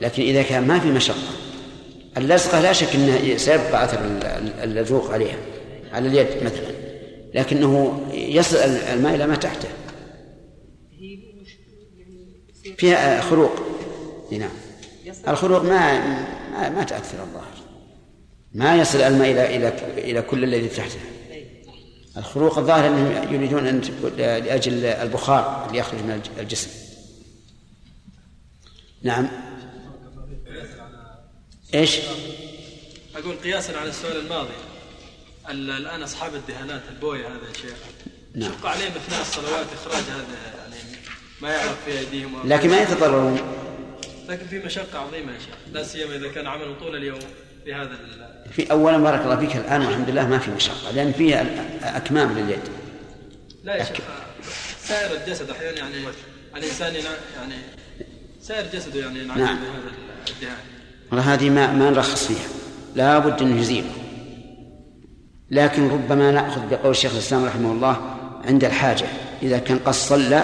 لكن إذا كان ما في مشقة اللزقة لا شك أنه سيبقى أثر ال- ال- اللزوق عليها على اليد مثلا. لكنه يصل الماء إلى ما تحته. يعني فيها خروق. نعم. الخروق ما ما, ما تأثر الظاهر. ما يصل الماء إلى إلى إلى كل الذي تحته. الخروق الظاهر أنهم يريدون أن لأجل البخار اللي يخرج من الج- الجسم. نعم. إيش؟ أقول قياسا على السؤال الماضي. ال- الآن أصحاب الدهانات البوية هذا يا شيخ. نعم. شق عليهم أثناء الصلوات إخراج هذا يعني ما يعرف في أيديهم وما- لكن ما يتضررون. لكن في مشقة عظيمة يا شيخ لا سيما إذا كان عملوا طول اليوم في هذا ال- في اولا بارك الله فيك الآن والحمد لله ما في مشقة لأن فيها أكمام لليد. لا يا شيخ سائر الجسد أحيانا يعني الإنسان يعني سائر جسده يعني نعم. بهذا الدهان. والله هذه ما ما نرخص فيها لا بد انه يزيله لكن ربما نأخذ بقول الشيخ الإسلام رحمه الله عند الحاجة إذا كان قد صلى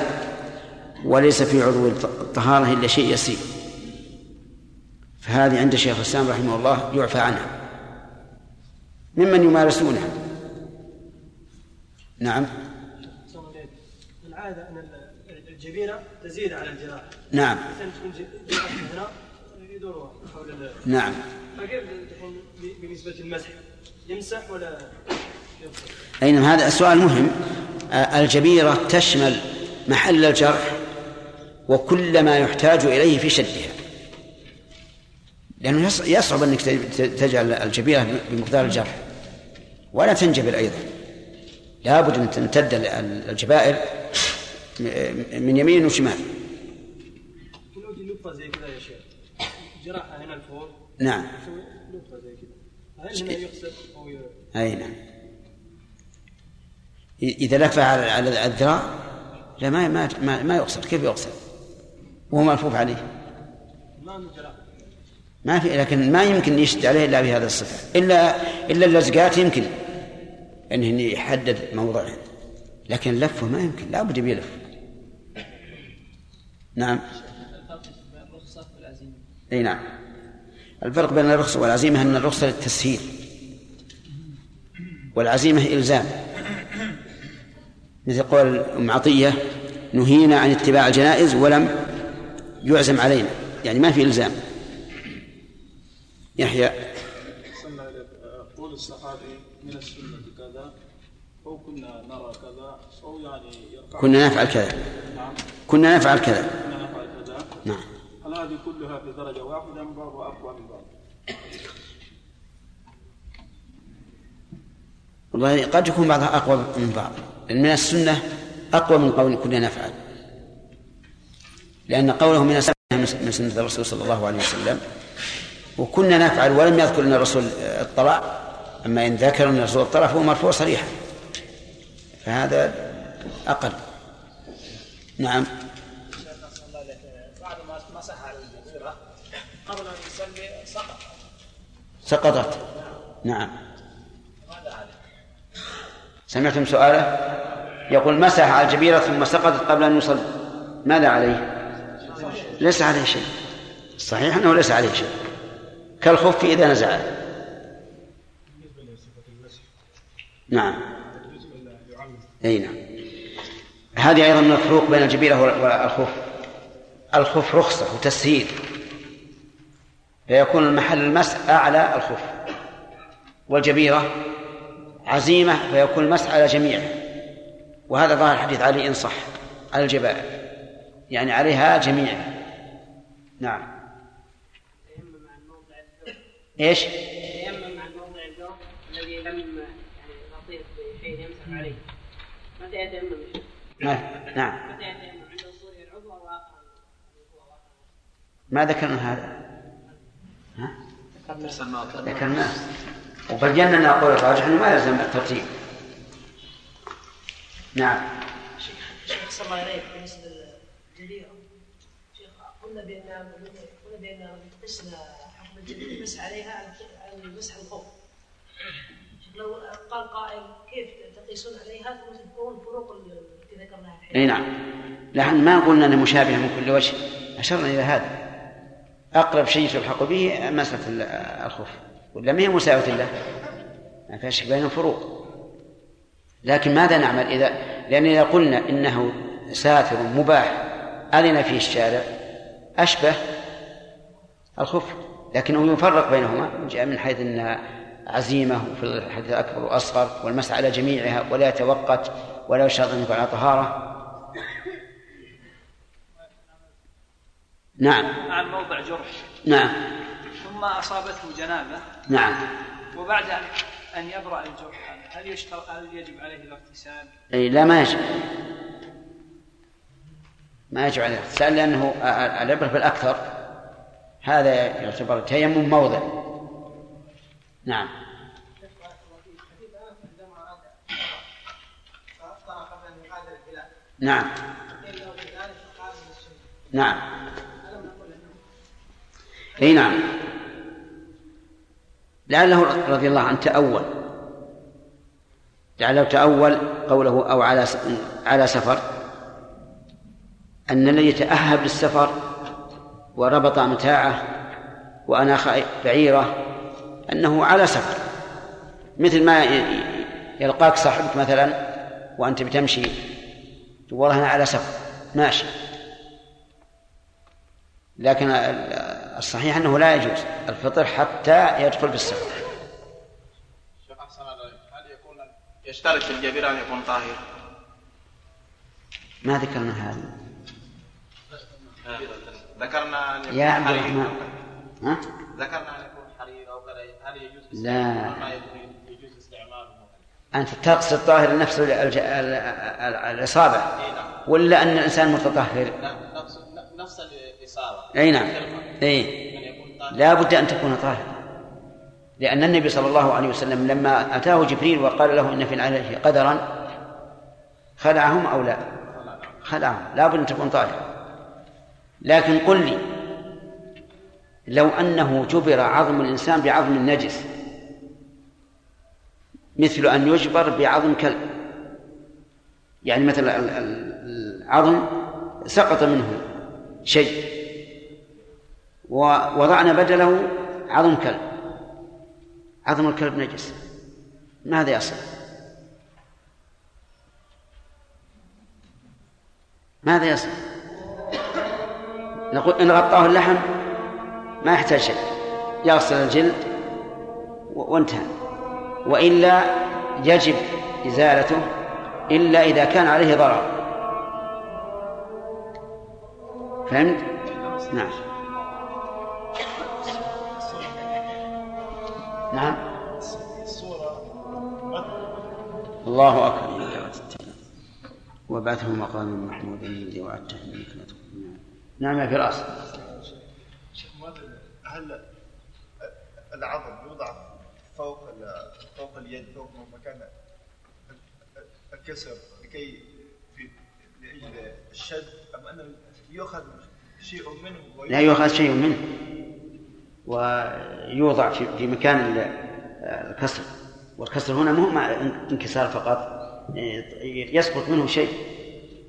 وليس في عضو الطهارة إلا شيء يسير. فهذه عند الشيخ الإسلام رحمه الله يعفى عنها. ممن يمارسونها. نعم. العادة أن الجبيرة تزيد على الجراح. نعم. هنا يدور حول نعم. فكيف الحين ب- بالنسبة للمسح يمسح ولا؟ أي نعم هذا سؤال مهم. آه، الجبيرة تشمل محل الجرح وكل ما يحتاج إليه في شدها. لأنه يص- يصعب أنك تجعل الجبيرة بمقدار الجرح. ولا تنجبر أيضا. لابد أن تمتد ال- الجبائر من يمين وشمال. نقطة زي كذا يا شيخ. جراحة هنا الفوق نعم. نقطة زي كذا هل هنا أو أي نعم. إذا لف على على الذراع لا ما ما ما, يغسل. كيف يغسل؟ وهو ملفوف عليه. ما من جراحة ما في لكن ما يمكن يشد عليه إلا بهذا الصفة. الا إلا اللزقات يمكن انه يحدد موضعه لكن لفه ما يمكن. لا بد يلف. نعم. إي نعم. الفرق بين الرخصة والعزيمة أن الرخصة للتسهيل. والعزيمة إلزام. مثل قول أم عطية نهينا عن اتباع الجنائز ولم يعزم علينا. يعني ما في إلزام. يحيى. قول الصحابي من السنة كذا أو كنا نرى كذا أو يعني كنا نفعل كذا. نعم. كنا نفعل كذا. كنا نفعل كذا. نعم. هل هذه كلها في درجة واحدة أم بعض أقوى من بعض؟ والله قد يكون بعضها أقوى من بعض. لأن من السنة أقوى من قول كنا نفعل. لأن قوله من السنة من سنة الرسول صلى الله عليه وسلم وكنا نفعل ولم يذكر أن الرسول اطلع أما إن ذكر أن الرسول اطلع فهو مرفوع صريحا. فهذا أقل. نعم. بعد ما مسح على قبل أن يصلي سقط سقطت. نعم؟ سمعتم سؤاله؟ يقول مسح على الجبيرة ثم سقطت قبل أن يصلي. ماذا عليه؟ ليس عليه شيء. صحيح أنه ليس عليه شيء. كالخف إذا نزعه نعم. أي نعم. هذه أيضا من الفروق بين الجبيرة والخف الخف. رخصة وتسهيل. فيكون المحل المسح أعلى الخف. والجبيرة عزيمة فيكون المسح على جميعه وهذا ظاهر حديث علي إن صح. على الجبائر يعني عليها جميعها نعم. إيش؟ يتيمم عن موضع الجرح الذي لم يعني يغطيه بشيء يمسح عليه. متى يتيمم؟ نعم. متى يتيمم؟ عند وصوله العضو أو آخر؟ ما ذكرنا هذا. ذكرنا. ذكرناه وبينا أن قول الراجح أنه ما يلزم الترتيب. نعم. شيخ صلى الله عليه بالنسبة للجبيرة شيخ قلنا بأن قلنا بأن قسنا المسح عليها المسح الخوف. لو قال قائل كيف تقيسون عليها؟ ثم تذكرون الفروق التي ذكرناها أي نعم. لكن ما قلنا انه مشابه من كل وجه. أشرنا إلى هذا. أقرب شيء تلحق به مسألة ال- الخوف. ولا ما هي مساواه له ما فيها شك بينهم فروق. لكن ماذا نعمل اذا لأن إذا قلنا إنه ساتر مباح أذن فيه الشارع أشبه الخف لكنه يفرق بينهما جاء من حيث ان عزيمة وفي الحديث الأكبر وأصغر والمسح على جميعها ولا يتوقت ولا يشترط أن يكون على طهارة. نعم. عن موضع جرح. نعم. ثم أصابته جنابة. نعم. وبعد أن ان يبرأ الجرح هل يشترط هل يجب عليه الاغتسال؟ أي لا ما يجب. ما يجب عليه الاغتسال لأنه العبره بالاكثر هذا يعتبر تيمم موضع. نعم. نعم. نعم. إي نعم. لعله رضي الله عنه تأول. لعله تأول قوله أو على على سفر. أن الذي تأهب للسفر وربط متاعه وأناخ بعيرة أنه على سفر. مثل ما يلقاك صاحبك مثلا وأنت بتمشي تقول والله أنا على سفر ماشي. لكن الصحيح أنه لا يجوز. الفطر حتى يدخل في السفر. يشترط في الجبيرة أن يكون طاهر؟ ما ذكرنا هذا. ذكرنا أن يكون يا عبد حرير الرحمن. ها؟ ذكرنا أن يكون حرير أو كذا هل يجوز لا. يجوز استعماله أنت تقصد طاهر نفس ال- الج- ال- ال- الإصابة؟ ولا أن الإنسان متطهر؟ لا نفس الإصابة. أي نعم. أي. لا بد أن تكون طاهرا لأن النبي صلى الله عليه وسلم لما أتاه جبريل وقال له إن في عليه قدرا خلعهم أو لا؟ خلعهم. لا بد أن تكون طاهرا لكن قل لي لو أنه جبر عظم الإنسان بعظم النجس مثل أن يجبر بعظم كلب يعني مثلا العظم سقط منه شيء ووضعنا بدله عظم كلب عظم الكلب نجس ماذا يصل ماذا يصل نقول إن غطاه اللحم ما يحتاج شيء يغسل الجلد وانتهى. وإلا يجب إزالته إلا إذا كان عليه ضرر. فهمت؟ نعم. نعم. الله أكبر. وبعثه مقام محمود الذي وعدته تكون نعم يا فراس. شيخ هل العظم يوضع فوق فوق اليد فوق مكان الكسر لكي في لأجل الشد أم انه يؤخذ شيء منه لا يؤخذ شيء منه ويوضع في في مكان الكسر. والكسر هنا مو مع انكسار فقط يسقط منه شيء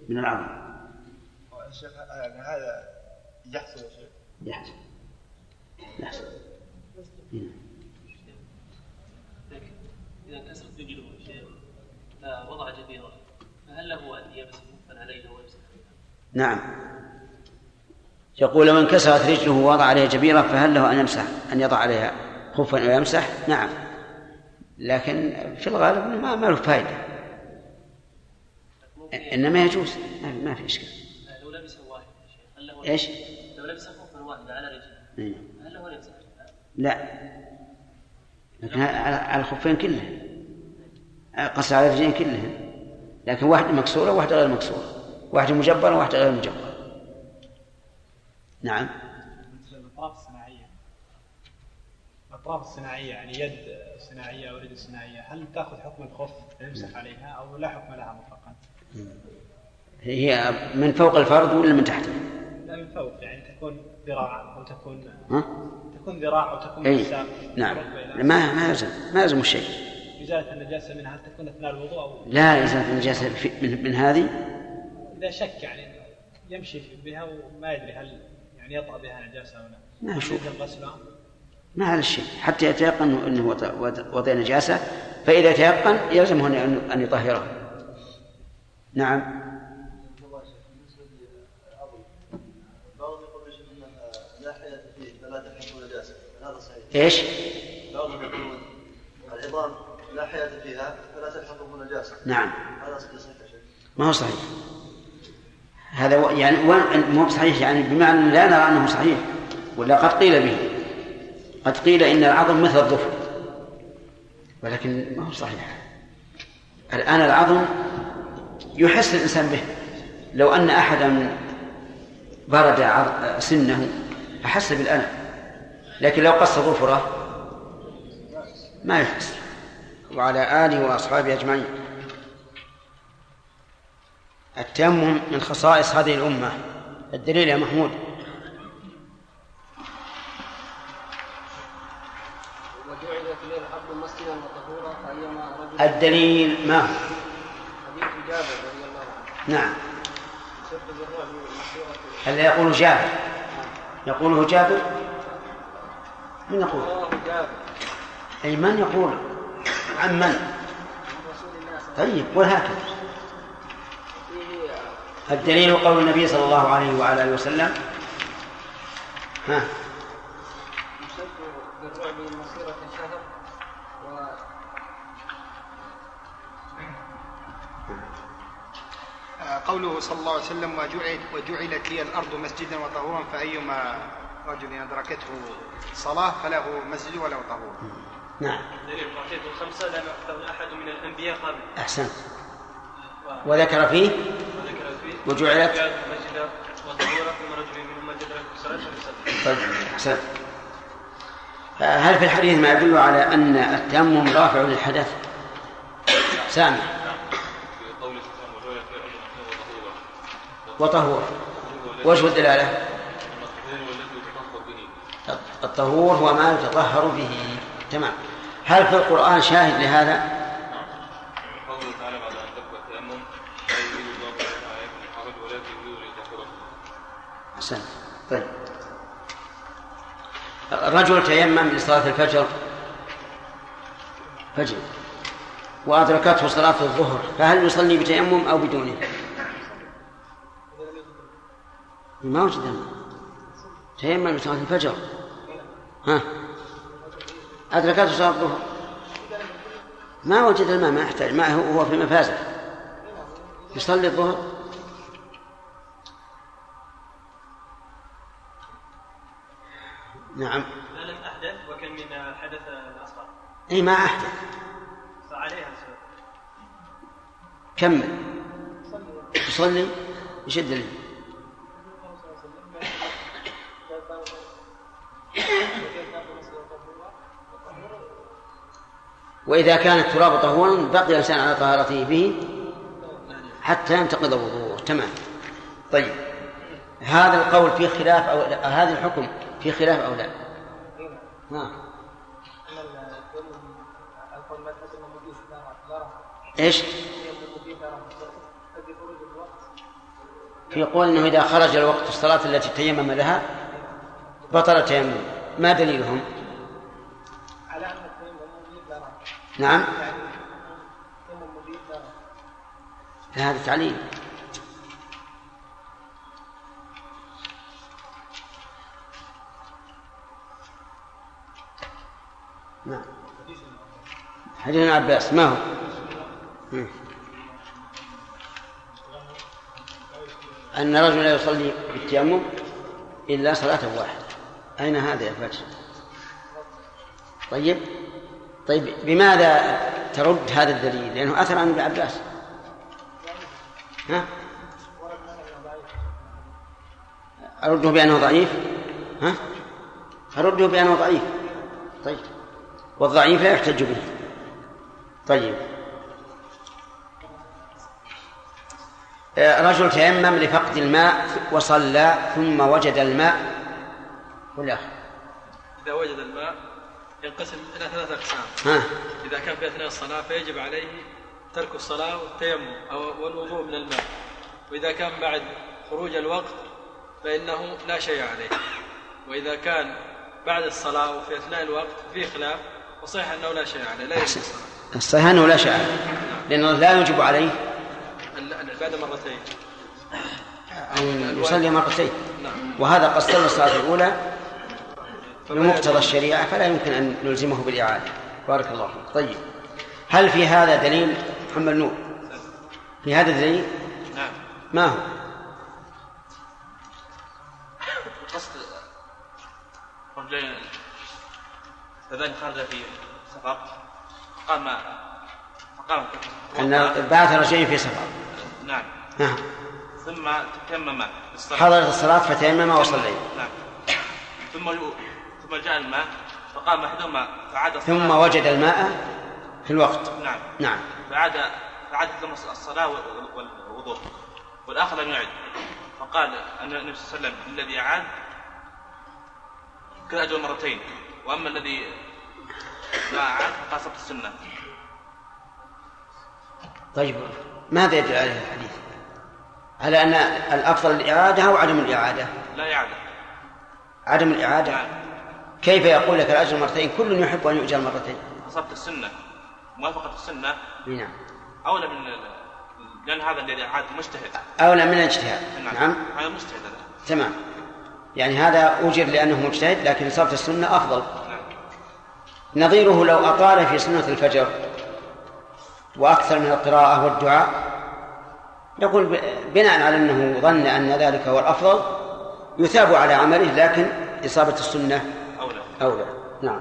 من العظم. شيخ يعني هذا يحصل يا شيخ؟ يحصل. يحصل. إذا كسرت رجله شيء فوضع جبيرة فهل له أن يمسح كفا عليها ويمسح نعم. يقول لو انكسرت رجله ووضع عليها جبيرة فهل له أن يمسح أن يضع عليها خفا ويمسح؟ نعم. لكن في الغالب ما ما له فائدة إنما يجوز. ما في إشكال. هل له إيش؟ لو لبس خفا واحد على رجله. هل له يمسح؟ لا. لكن على الخفين كلهم قص على الرجلين كلهم لكن واحدة مكسورة وواحدة غير مكسورة. واحدة مجبرة وواحدة غير مجبرة. نعم. الأطراف الصناعية. الأطراف الصناعية يعني يد صناعية أو رجل صناعية هل تأخذ حكم الخف يمسح عليها أو لا حكم لها مطلقا؟ هي من فوق الفرد ولا من تحته؟ لا من فوق يعني تكون ذراع أو تكون ها؟ تكون ذراع أو تكون أي نعم. ما ما يلزم ما يلزم الشيء. إزالة النجاسة منها هل تكون أثناء الوضوء أو لا إزالة النجاسة من, من هذه؟ إذا شك يعني يمشي بها وما يدري هل يعني يطأ بها نجاسة أو لا. ما يشوف. ما على الشيء. حتى يتيقن إنه وضع- نجاسة فإذا تيقن يلزمه أن يطهره. نعم بعضهم يقول يا شيخ انها لا حياه فيه فلا تحمل نجاسه هذا صحيح إيش؟ العظام لا حياة فيها فلا تلحقه نجاسه نعم. هذا صحيح ما هو صحيح. هذا يعني مو بصحيح يعني بمعنى لا نرى أنه صحيح ولا قد قيل به. قد قيل إن العظم مثل الظفر ولكن ما هو صحيح. الآن العظم يحس الإنسان به. لو أن أحدا برد سنه أحس بالألم. لكن لو قص ظفره ما يحس وعلى آله وأصحابه أجمعين. التيمم من خصائص هذه الأمة. الدليل يا محمود. الدليل ما هو؟ حديث جابر رضي الله عنه. نعم. هل يقول جابر؟ يقوله جابر؟ من يقول؟ أي من يقول؟ عن من؟ طيب وهكذا الدليل قول النبي صلى الله عليه وعلى آله وسلم. ها؟ بالرعب و قوله صلى الله عليه وسلم وجعلت, وجعلت لي الأرض مسجدا وطهورا فأيما رجل أدركته صلاة فله مسجد وله طهور. نعم. دليل الركعتين الخمسة لا يحفظ أحد من الأنبياء قبل. أحسنت. وذكر فيه؟ وذكر فيه وجعلت؟ مسجدا وطهورا ثم رجل منهم الصلاة فليصلي طيب أحسنت. هل في الحديث ما يدل على أن التيمم رافع للحدث؟ مسجدا وطهورا وطهور. وجه الدلالة؟ الطهور هو ما يتطهر به. تمام. هل في القرآن شاهد لهذا؟ قوله تعالى بعد تبقى التيمم لا يريد الله يريد أحسنت. طيب. الرجل تيمم لصلاة الفجر. فجر. وأدركته صلاة الظهر. فهل يصلي بتيمم أو بدونه؟ ما وجد تيمم لصلاة الفجر. ها. أدركته صلاة الظهر؟ ما وجد الماء ما يحتاج ما هو في مفازة. يصلي الظهر؟ نعم. ما لم أحدث وكان من الحدث الاصغر إي ما أحدث. فعليها كمل يصلي؟ إيش الدليل؟ *coughs* وإذا كان التراب طهورا بقي الإنسان على طهارته به حتى ينتقض وضوءه تمام طيب هذا القول فيه خلاف أو هذا الحكم فيه خلاف أو لا؟ ها إيش؟ في قول إنه إذا خرج الوقت الصلاة التي تيمم لها بطل التيمم ما دليلهم؟ على ان التيمم مبيح لا رأي. نعم. هذا تعليل نعم حديث ابن عباس ما هو؟ أن رجلا لا يصلي بالتيمم إلا صلاة واحدة أين هذا يا فاتح؟ طيب طيب بماذا ترد هذا الدليل؟ لأنه أثر عن ابن عباس. ها؟ أرده بأنه ضعيف؟ ها؟ أرده بأنه ضعيف. طيب والضعيف لا يحتج به. طيب. رجل تيمم لفقد الماء وصلى ثم وجد الماء. ولا. إذا وجد الماء ينقسم إلى ثلاثة أقسام. إذا كان في أثناء الصلاة فيجب عليه ترك الصلاة والتيمم أو والوضوء من الماء. وإذا كان بعد خروج الوقت فإنه لا شيء عليه. وإذا كان بعد الصلاة وفي أثناء الوقت فيه خلاف وصحيح أنه لا شيء عليه لا يجب الصحيح أنه لا شيء عليه. لأنه لا يجب عليه. العبادة مرتين. أن يصلي مرتين. نعم. وهذا صلى الصلاة الأولى بمقتضى الشريعة فلا يمكن أن نلزمه بالإعادة. بارك الله فيك. طيب. هل في هذا دليل؟ محمد نور. في هذا دليل؟ نعم. ما هو؟ قصد رجلين. كذلك خرج في سفر قام فقام أن بعث رجلين في سفر نعم. نعم. ثم تيمم للصلاة. حضرت الصلاة فتيمم وصلي نعم. ثم ثم جاء الماء فقام أحدهما فعاد ثم وجد الماء في الوقت. نعم. نعم. فعاد فعاد ثم الصلاة وال- والوضوء. والآخر لم يعد. فقال النبي صلى الله عليه وسلم الذي أعاد كان أجر مرتين. وأما الذي ما أعاد فقال سبت السنة. طيب ماذا يدل عليه الحديث؟ على أن الأفضل الإعادة أو عدم الإعادة؟ لا إعادة. عدم الإعادة؟ كيف يقول لك الأجر مرتين؟ كل يحب أن يؤجر مرتين. فصبت السنة. موافقة السنة؟ نعم. أولى من لأن هذا الذي أعاد مجتهد. أولى من الاجتهاد. نعم. هذا مجتهد هذا. تمام. يعني هذا أجر لأنه مجتهد لكن صرف السنة أفضل. نظيره لو أطال في سنة الفجر وأكثر من القراءة والدعاء يقول ب- بناء على أنه ظن أن ذلك هو الأفضل يثاب على عمله لكن إصابة السنة أولى نعم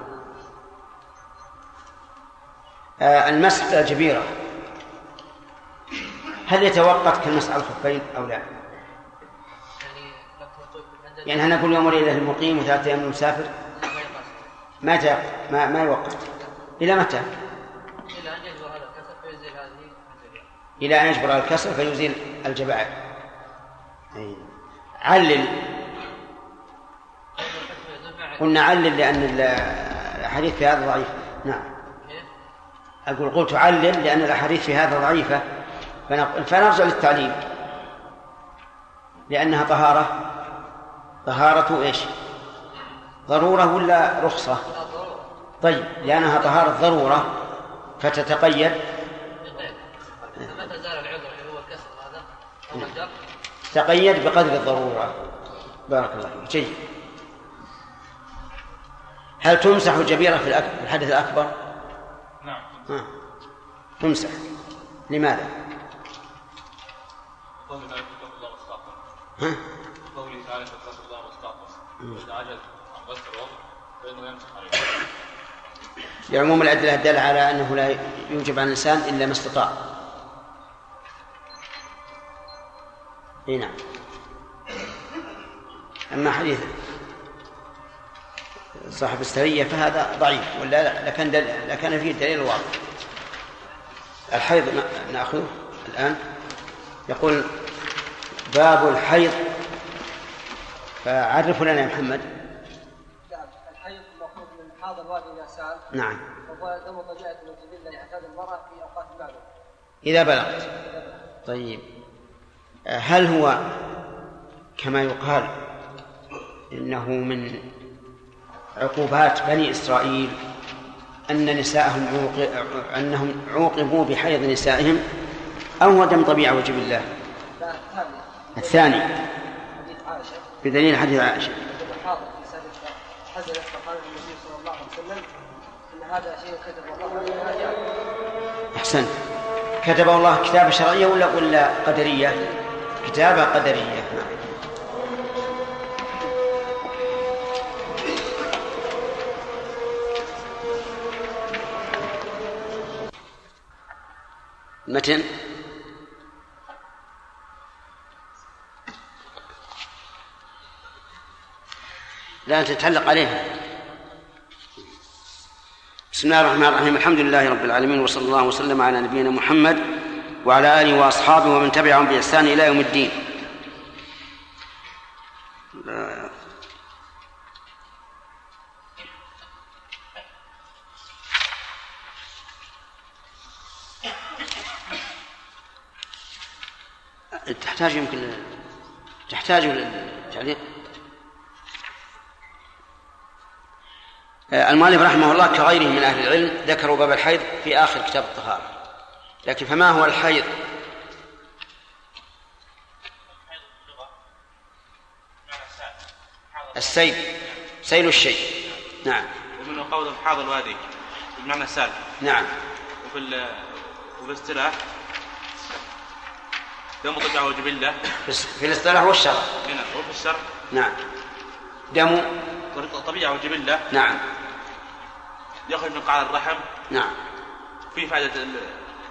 آه المسح على الجبيرة هل يتوقف كالمسح على الخفين أو لا؟ يعني هل نقول يوم وليلة للمقيم وثلاثة أيام للمسافر؟ ما يتوقف ما, ما يوقف إلى متى؟ إلى أن يجبر هذا الكسر فيزيل هذه. إلى أن يجبر الكسر فيزيل الجبائر. علل على قلنا علل لأن ال- الأحاديث في هذا ضعيفة نعم. أقول قلت علل لأن الأحاديث في هذا ضعيفة. فنرجع للتعليل. لأنها طهارة. طهارة إيش؟ ضرورة ولا رخصة؟ طيب لأنها طهارة ضرورة فتتقيد. تقيد بقدر الضرورة. بارك الله فيك. جيد. هل تمسح الجبيرة في الحدث الأكبر؟ نعم ها. تمسح لماذا؟ قوله تعالى فاتقوا الله واستعطوا ها؟ قوله تعالى فاتقوا الله واستعطوا عجز عن غسل فإنه يمسح عليه لعموم الأدلة الدالة على أنه لا يوجب على الإنسان إلا ما استطاع نعم أما حديث صاحب السرية فهذا ضعيف ولا لا؟ لكان دل... لكان فيه دليل واضح. الحيض نا- نأخذه الآن. يقول باب الحيض. فعرفوا لنا يا محمد. نعم الحيض مأخوذ من حاض الوادي إذا سال نعم. وهو دم طبيعة والجبلة يعتاد المرأة في أوقات معلومة إذا بلغت. طيب. هل هو كما يقال إنه من عقوبات بني إسرائيل أن نساءهم عوق... أنهم عوقبوا بحيض نسائهم أو دم طبيعة وجب الله. الثاني بدليل حديث عائشة. حزنت فقال النبي صلى الله عليه وسلم ان هذا شيء كتب الله على جاء أحسنت. كتب الله كتابة شرعية ولا ولا قدرية؟ كتابة قدرية. متن؟ لا تتعلق عليها بسم الله الرحمن الرحيم. الحمد لله رب العالمين وصلى الله وسلم على نبينا محمد وعلى آله وأصحابه ومن تبعهم بإحسان إلى يوم الدين. تحتاج يمكن تحتاج للتعليق المؤلف رحمه الله كغيره من أهل العلم ذكروا باب الحيض في آخر كتاب الطهارة. لكن فما هو الحيض؟ السيل. سيل الشيء. نعم. ومنه قول حاض الوادي بمعنى السال نعم. وفي ال- وفي الاصطلاح دم طبيعة وجبلة في الاصطلاح والشرع. هنا وفي الشرع. نعم. دم. طبيعة وجبلة نعم. يخرج من قاع الرحم. نعم. في فائدة ال-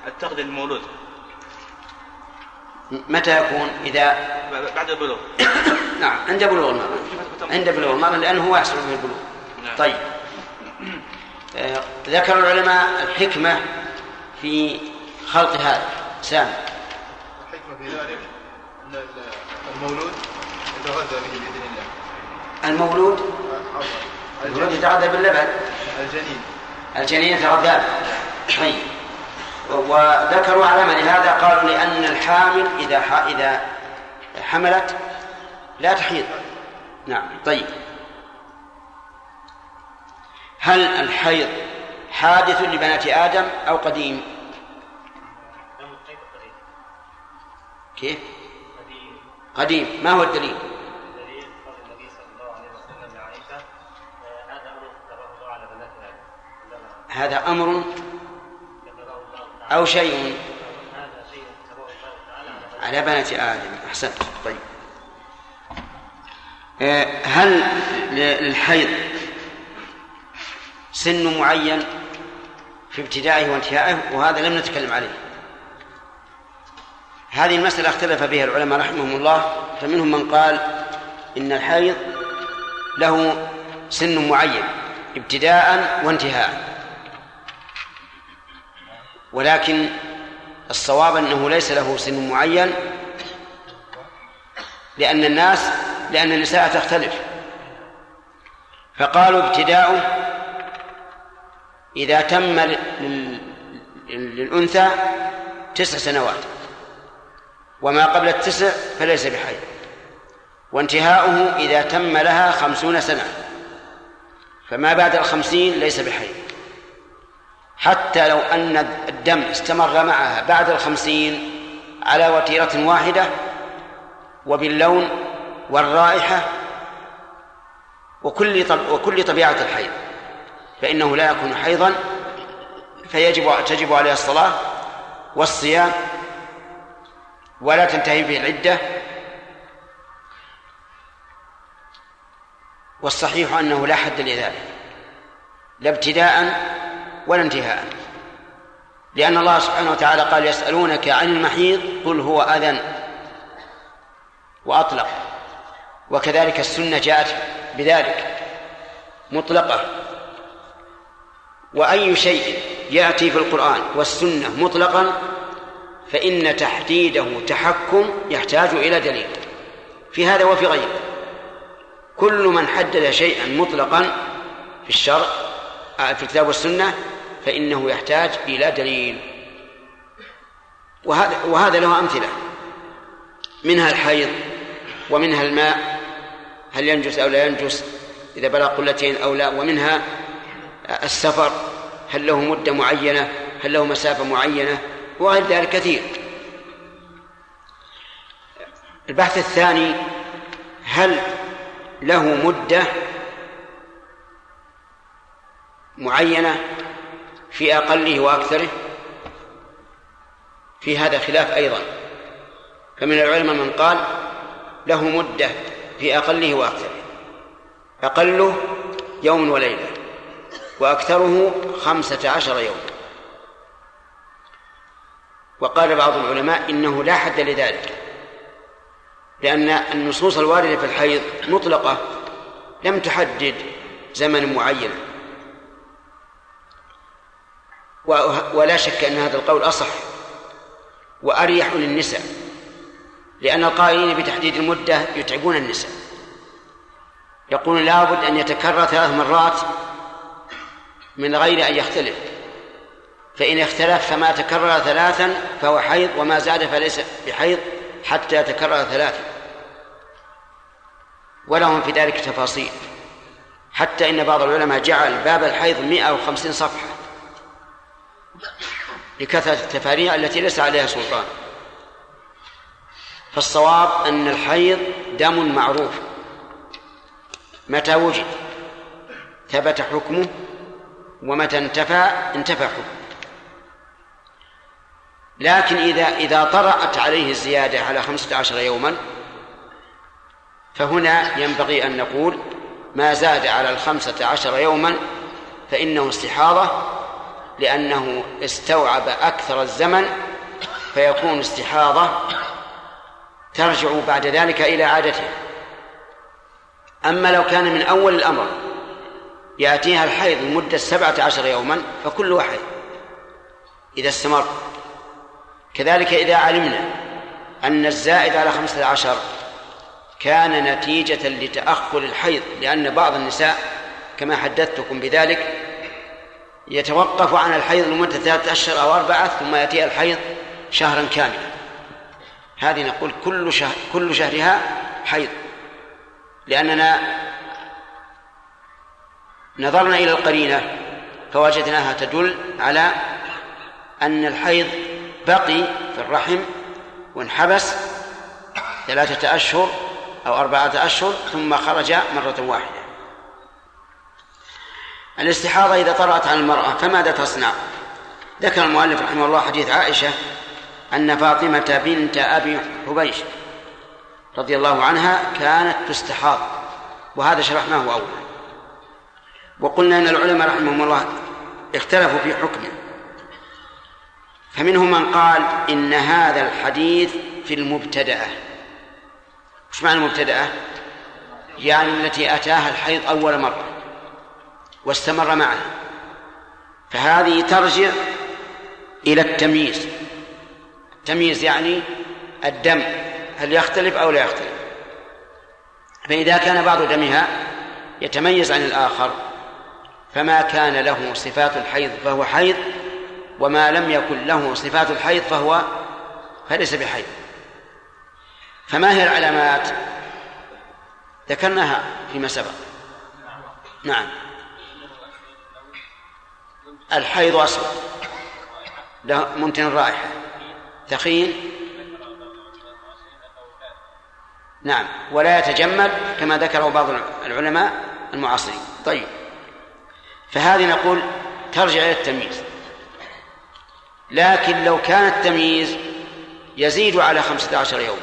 التغذية للمولود متى يكون؟ إذا بعد البلوغ. *coughs* نعم. عند بلوغ المرأة. عند بلوغ المرأة لأنه هو يحصل به البلوغ. نعم. طيب. آه، ذكر العلماء الحكمة في خلق هذا. سامي ذلك أن ال- المولود يتغذى به بإذن الله. المولود؟ عفوا المولود يتغذى باللبن؟ الجنين. الجنين يتغذى. طيب. وذكروا على من هذا؟ قالوا لأن الحامل إذا. إذا حملت لا تحيض. نعم. طيب. هل الحيض حادث لبنات آدم أو قديم؟ كيف؟ قديم. ما هو الدليل؟ الدليل قول النبي صلى الله عليه وسلم لعائشة آه، هذا أمر كتبه الله على هذا أمر أو شيء. بنات على بنات آدم. أحسنت. طيب. آه، هل للحيض سن معين في ابتدائه وانتهائه؟ وهذا لم نتكلم عليه. هذه المسألة اختلف فيها العلماء رحمهم الله فمنهم من قال إن الحيض له سن معين ابتداء وانتهاء. ولكن الصواب أنه ليس له سن معين لأن الناس لأن النساء تختلف. فقالوا ابتداؤه إذا تم لل- للأنثى تسع سنوات. وما قبل التسع فليس بحيض وانتهاؤه إذا تم لها خمسون سنة. فما بعد الخمسين ليس بحيض حتى لو أن الدم استمر معها بعد الخمسين على وتيرة واحدة وباللون والرائحة وكل طب وكل طبيعة الحيض فإنه لا يكون حيضا فيجب تجب عليه الصلاة والصيام ولا تنتهي به العدة والصحيح أنه لا حد لذلك لا ابتداء ولا انتهاء. لأن الله سبحانه وتعالى قال يسألونك عن المحيض قل هو أذى وأطلق. وكذلك السنة جاءت بذلك مطلقة. وأي شيء يأتي في القرآن والسنة مطلقا فإن تحديده تحكم يحتاج إلى دليل. في هذا وفي غيره. كل من حدد شيئا مطلقا في الشرع في الكتاب والسنة فإنه يحتاج إلى دليل. وهذا وهذا له أمثلة. منها الحيض ومنها الماء هل ينجس أو لا ينجس إذا بلغ قلتين أو لا ومنها السفر هل له مدة معينة هل له مسافة معينة وغير ذلك كثير. البحث الثاني هل له مدة معينة في أقله وأكثره؟ في هذا خلاف أيضا. فمن العلماء من قال له مدة في أقله وأكثره. أقله يوم وليلة وأكثره خمسة عشر يوم. وقال بعض العلماء إنه لا حد لذلك لأن النصوص الواردة في الحيض مطلقة لم تحدد زمن معين. ولا شك أن هذا القول أصح وأريح للنساء لأن القائلين بتحديد المدة يتعبون النساء. يقولون لابد أن يتكرر ثلاث مرات من غير أن يختلف. فإن اختلف فما تكرر ثلاثا فهو حيض وما زاد فليس بحيض حتى يتكرر ثلاثا. ولهم في ذلك تفاصيل. حتى إن بعض العلماء جعل باب الحيض 150 صفحة لكثرة التفاريع التي ليس عليها سلطان. فالصواب أن الحيض دم معروف. متى وجد؟ ثبت حكمه ومتى انتفى؟ انتفى حكمه. لكن إذا إذا طرأت عليه الزيادة على خمسة عشر يوما فهنا ينبغي أن نقول ما زاد على الخمسة عشر يوما فإنه استحاضة لأنه استوعب أكثر الزمن فيكون استحاضة ترجع بعد ذلك إلى عادته. أما لو كان من أول الأمر يأتيها الحيض لمدة سبعة عشر يوما فكل واحد إذا استمر كذلك إذا علمنا أن الزائد على خمسة عشر كان نتيجة لتأخر الحيض لأن بعض النساء كما حدثتكم بذلك يتوقف عن الحيض لمدة ثلاثة أشهر أو أربعة ثم يأتي الحيض شهرا كاملا. هذه نقول كل شهر كل شهرها حيض لأننا نظرنا إلى القرينة فوجدناها تدل على أن الحيض بقي في الرحم وانحبس ثلاثة أشهر أو أربعة أشهر ثم خرج مرة واحدة. الاستحاضة إذا طرأت على المرأة فماذا تصنع؟ ذكر المؤلف رحمه الله حديث عائشة أن فاطمة بنت أبي حبيش رضي الله عنها كانت تستحاض وهذا شرحناه أولا. وقلنا أن العلماء رحمهم الله اختلفوا في حكمه. فمنهم من قال إن هذا الحديث في المبتدأة. وش معنى المبتدأة؟ يعني التي أتاها الحيض أول مرة واستمر معها. فهذه ترجع إلى التمييز. التمييز يعني الدم هل يختلف أو لا يختلف. فإذا كان بعض دمها يتميز عن الآخر فما كان له صفات الحيض فهو حيض وما لم يكن له صفات الحيض فهو فليس بحيض. فما هي العلامات؟ ذكرناها فيما سبق. نعم. الحيض أسود له منتن الرائحة ثخين نعم. ولا يتجمد كما ذكره بعض العلماء المعاصرين. طيب. فهذه نقول ترجع إلى التمييز. لكن لو كان التمييز يزيد على خمسة عشر يوما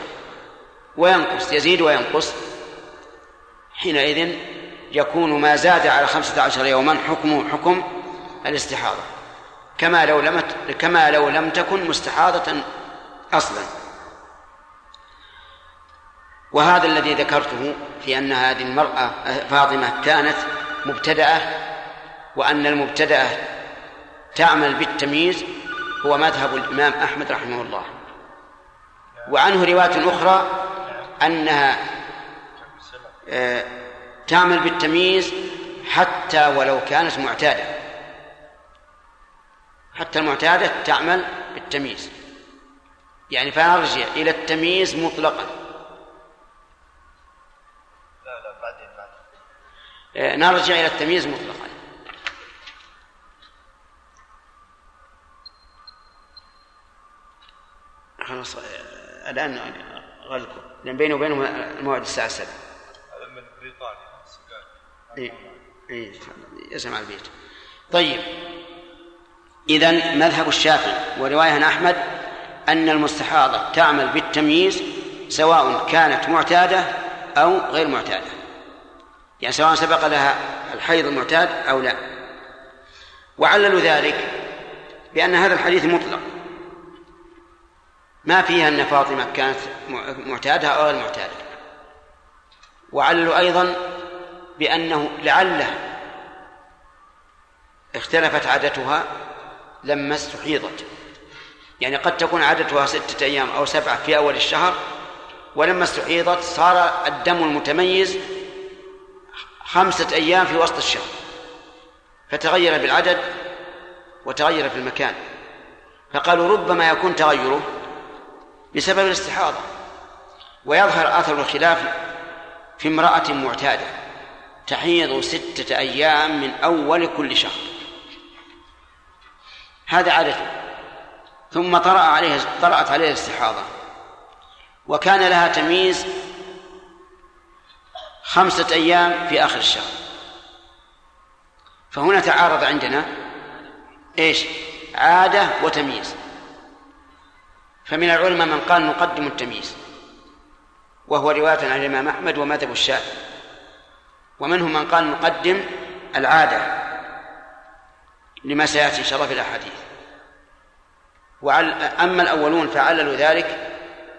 وينقص يزيد وينقص حينئذ يكون ما زاد على خمسة عشر يوما حكمه حكم الاستحاضة. كما لو لم كما لو لم تكن مستحاضة أصلا. وهذا الذي ذكرته في أن هذه المرأة فاطمة كانت مبتدأة وأن المبتدأة تعمل بالتمييز هو مذهب الإمام أحمد رحمه الله. وعنه رواية أخرى أنها آه، تعمل بالتمييز حتى ولو كانت معتادة. حتى المعتادة تعمل بالتمييز. يعني فنرجع إلى التمييز مطلقا. لا لا بعدين بعدين. آه، نرجع إلى التمييز مطلقا. خلاص الآن غلقوا لأن بيني وبينهم الموعد الساعة 7 هذا من بريطانيا سكان إيه إيه يسمع البيت. طيب. إذا مذهب الشافعي ورواية عن أحمد أن المستحاضة تعمل بالتمييز سواء كانت معتادة أو غير معتادة. يعني سواء سبق لها الحيض المعتاد أو لا. وعللوا ذلك بأن هذا الحديث مطلق. ما فيها أن فاطمة كانت معتادة أو غير معتادة. وعللوا أيضا بأنه لعله اختلفت عادتها لما استحيضت. يعني قد تكون عادتها ستة أيام أو سبعة في أول الشهر ولما استحيضت صار الدم المتميز خمسة أيام في وسط الشهر. فتغير بالعدد وتغير في المكان. فقالوا ربما يكون تغيره. بسبب الاستحاضة ويظهر أثر الخلاف في امرأة معتادة تحيض ستة أيام من أول كل شهر. هذا عادته ثم طرأ عليه طرأت عليه الاستحاضة. وكان لها تمييز خمسة أيام في آخر الشهر. فهنا تعارض عندنا إيش؟ عادة وتمييز. فمن العلماء من قال نقدم التمييز وهو رواية عن الإمام أحمد ومذهب الشافعي. ومنهم من قال نقدم العادة لما سيأتي إن شاء الله في الأحاديث. أما الأولون فعللوا ذلك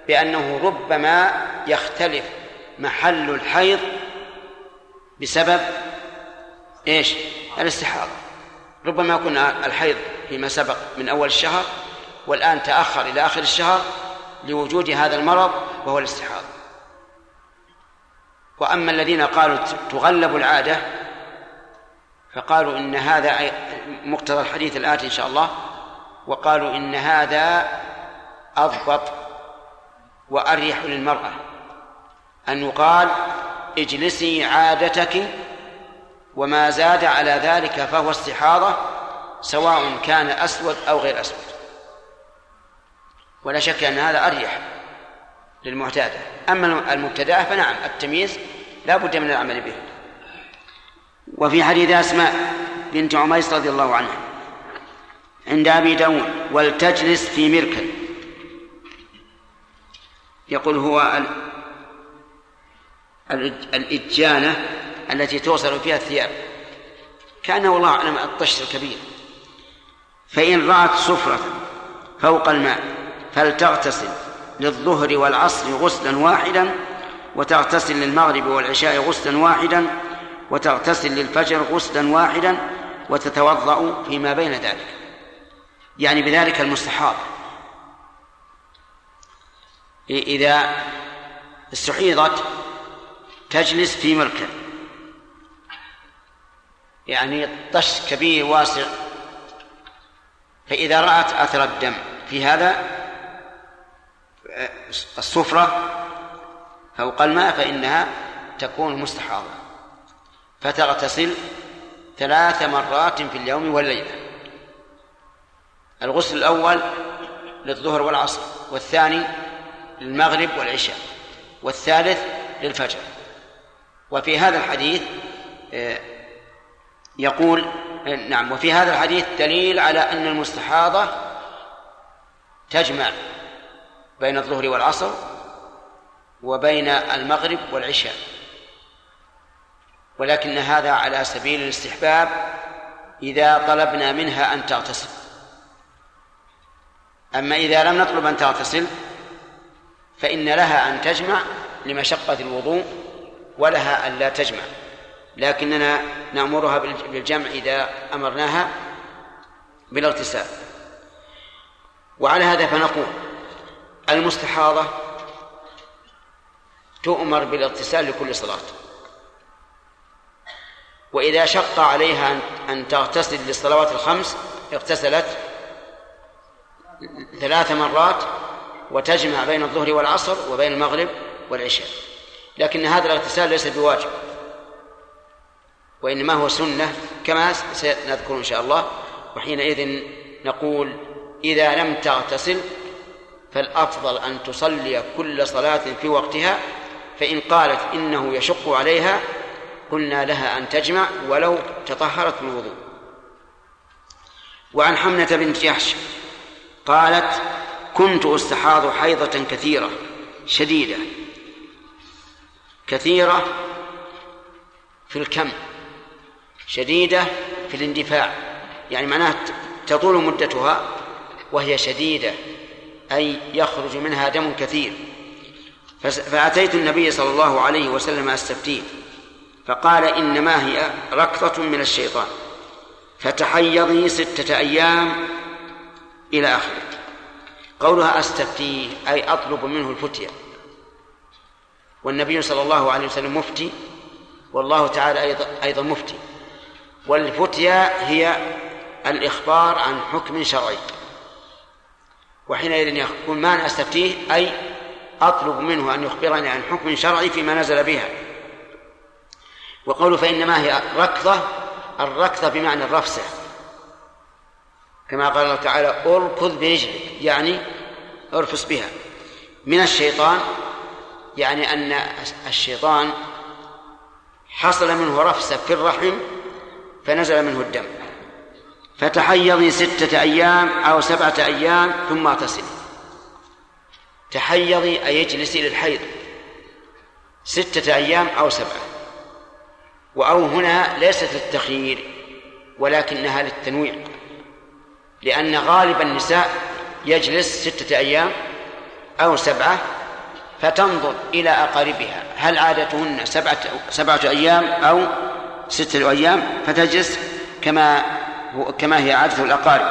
بأنه ربما يختلف محل الحيض بسبب إيش؟ الاستحاضة. ربما يكون الحيض فيما سبق من أول الشهر والآن تأخر إلى آخر الشهر لوجود هذا المرض وهو الاستحاضة. وأما الذين قالوا تغلب العادة فقالوا إن هذا مقتضى الحديث الآتي إن شاء الله وقالوا إن هذا أضبط وأريح للمرأة. أن يقال اجلسي عادتك وما زاد على ذلك فهو استحاضة سواء كان أسود أو غير أسود. ولا شك أن هذا أريح للمعتادة. أما المبتدأة فنعم التمييز لا بد من العمل به. وفي حديث أسماء بنت عميس رضي الله عنها عند أبي داود ولتجلس في مركل يقول هو الإجانة التي توصل فيها الثياب. كان والله أعلم الطش الكبير. فإن رأت سفرة فوق الماء فلتغتسل للظهر والعصر غسلا واحدا وتغتسل للمغرب والعشاء غسلا واحدا وتغتسل للفجر غسلا واحدا وتتوضأ فيما بين ذلك؟ يعني بذلك المستحاض. إذا استحيضت تجلس في مركب يعني طش كبير واسع. فإذا رأت أثر الدم في هذا الصفرة فوق الماء فإنها تكون مستحاضة فتغتسل ثلاث مرات في اليوم والليلة. الغسل الأول للظهر والعصر والثاني للمغرب والعشاء والثالث للفجر. وفي هذا الحديث آه، يقول نعم وفي هذا الحديث دليل على أن المستحاضة تجمع بين الظهر والعصر وبين المغرب والعشاء. ولكن هذا على سبيل الاستحباب إذا طلبنا منها أن تغتسل. أما إذا لم نطلب أن تغتسل فإن لها أن تجمع لمشقة الوضوء ولها أن لا تجمع. لكننا نأمرها بالجمع إذا أمرناها بالاغتسال. وعلى هذا فنقول المستحاضة تؤمر بالاغتسال لكل صلاة. وإذا شق عليها أن تغتسل للصلوات الخمس اغتسلت ثلاث مرات وتجمع بين الظهر والعصر وبين المغرب والعشاء. لكن هذا الاغتسال ليس بواجب وإنما هو سنة كما سنذكر إن شاء الله وحينئذ نقول إذا لم تغتسل فالأفضل أن تصلي كل صلاة في وقتها فإن قالت إنه يشق عليها قلنا لها أن تجمع ولو تطهرت من الوضوء. وعن حمنة بنت جحش قالت كنت أستحاض حيضة كثيرة شديدة كثيرة في الكم شديدة في الاندفاع يعني معناها تطول مدتها وهي شديدة. أي يخرج منها دم كثير. فأتيت النبي صلى الله عليه وسلم أستفتيه فقال إنما هي ركضة من الشيطان فتحيضي ستة أيام إلى آخره. قولها أستفتيه أي أطلب منه الفتية. والنبي صلى الله عليه وسلم مفتي والله تعالى أيضا, أيضا مفتي. والفتية هي الإخبار عن حكم شرعي. وحينئذ يقول ما أنا أستفتيه أي أطلب منه أن يخبرني عن حكم شرعي فيما نزل بها. وقوله فإنما هي ركضة الركضة بمعنى الرفسة. كما قال الله تعالى أركض برجلك. يعني أرفس بها. من الشيطان يعني أن الشيطان حصل منه رفسة في الرحم فنزل منه الدم. فتحيضي ستة أيام أو سبعة أيام ثم اغتسلي تحيضي أي اجلسي للحيض ستة أيام أو سبعة. وأو هنا ليست للتخيير ولكنها للتنويع لأن غالب النساء يجلس ستة أيام أو سبعة فتنظر إلى أقاربها. هل عادتهن سبعة سبعة أيام أو ستة أيام فتجلس كما كما هي عادة الأقارب.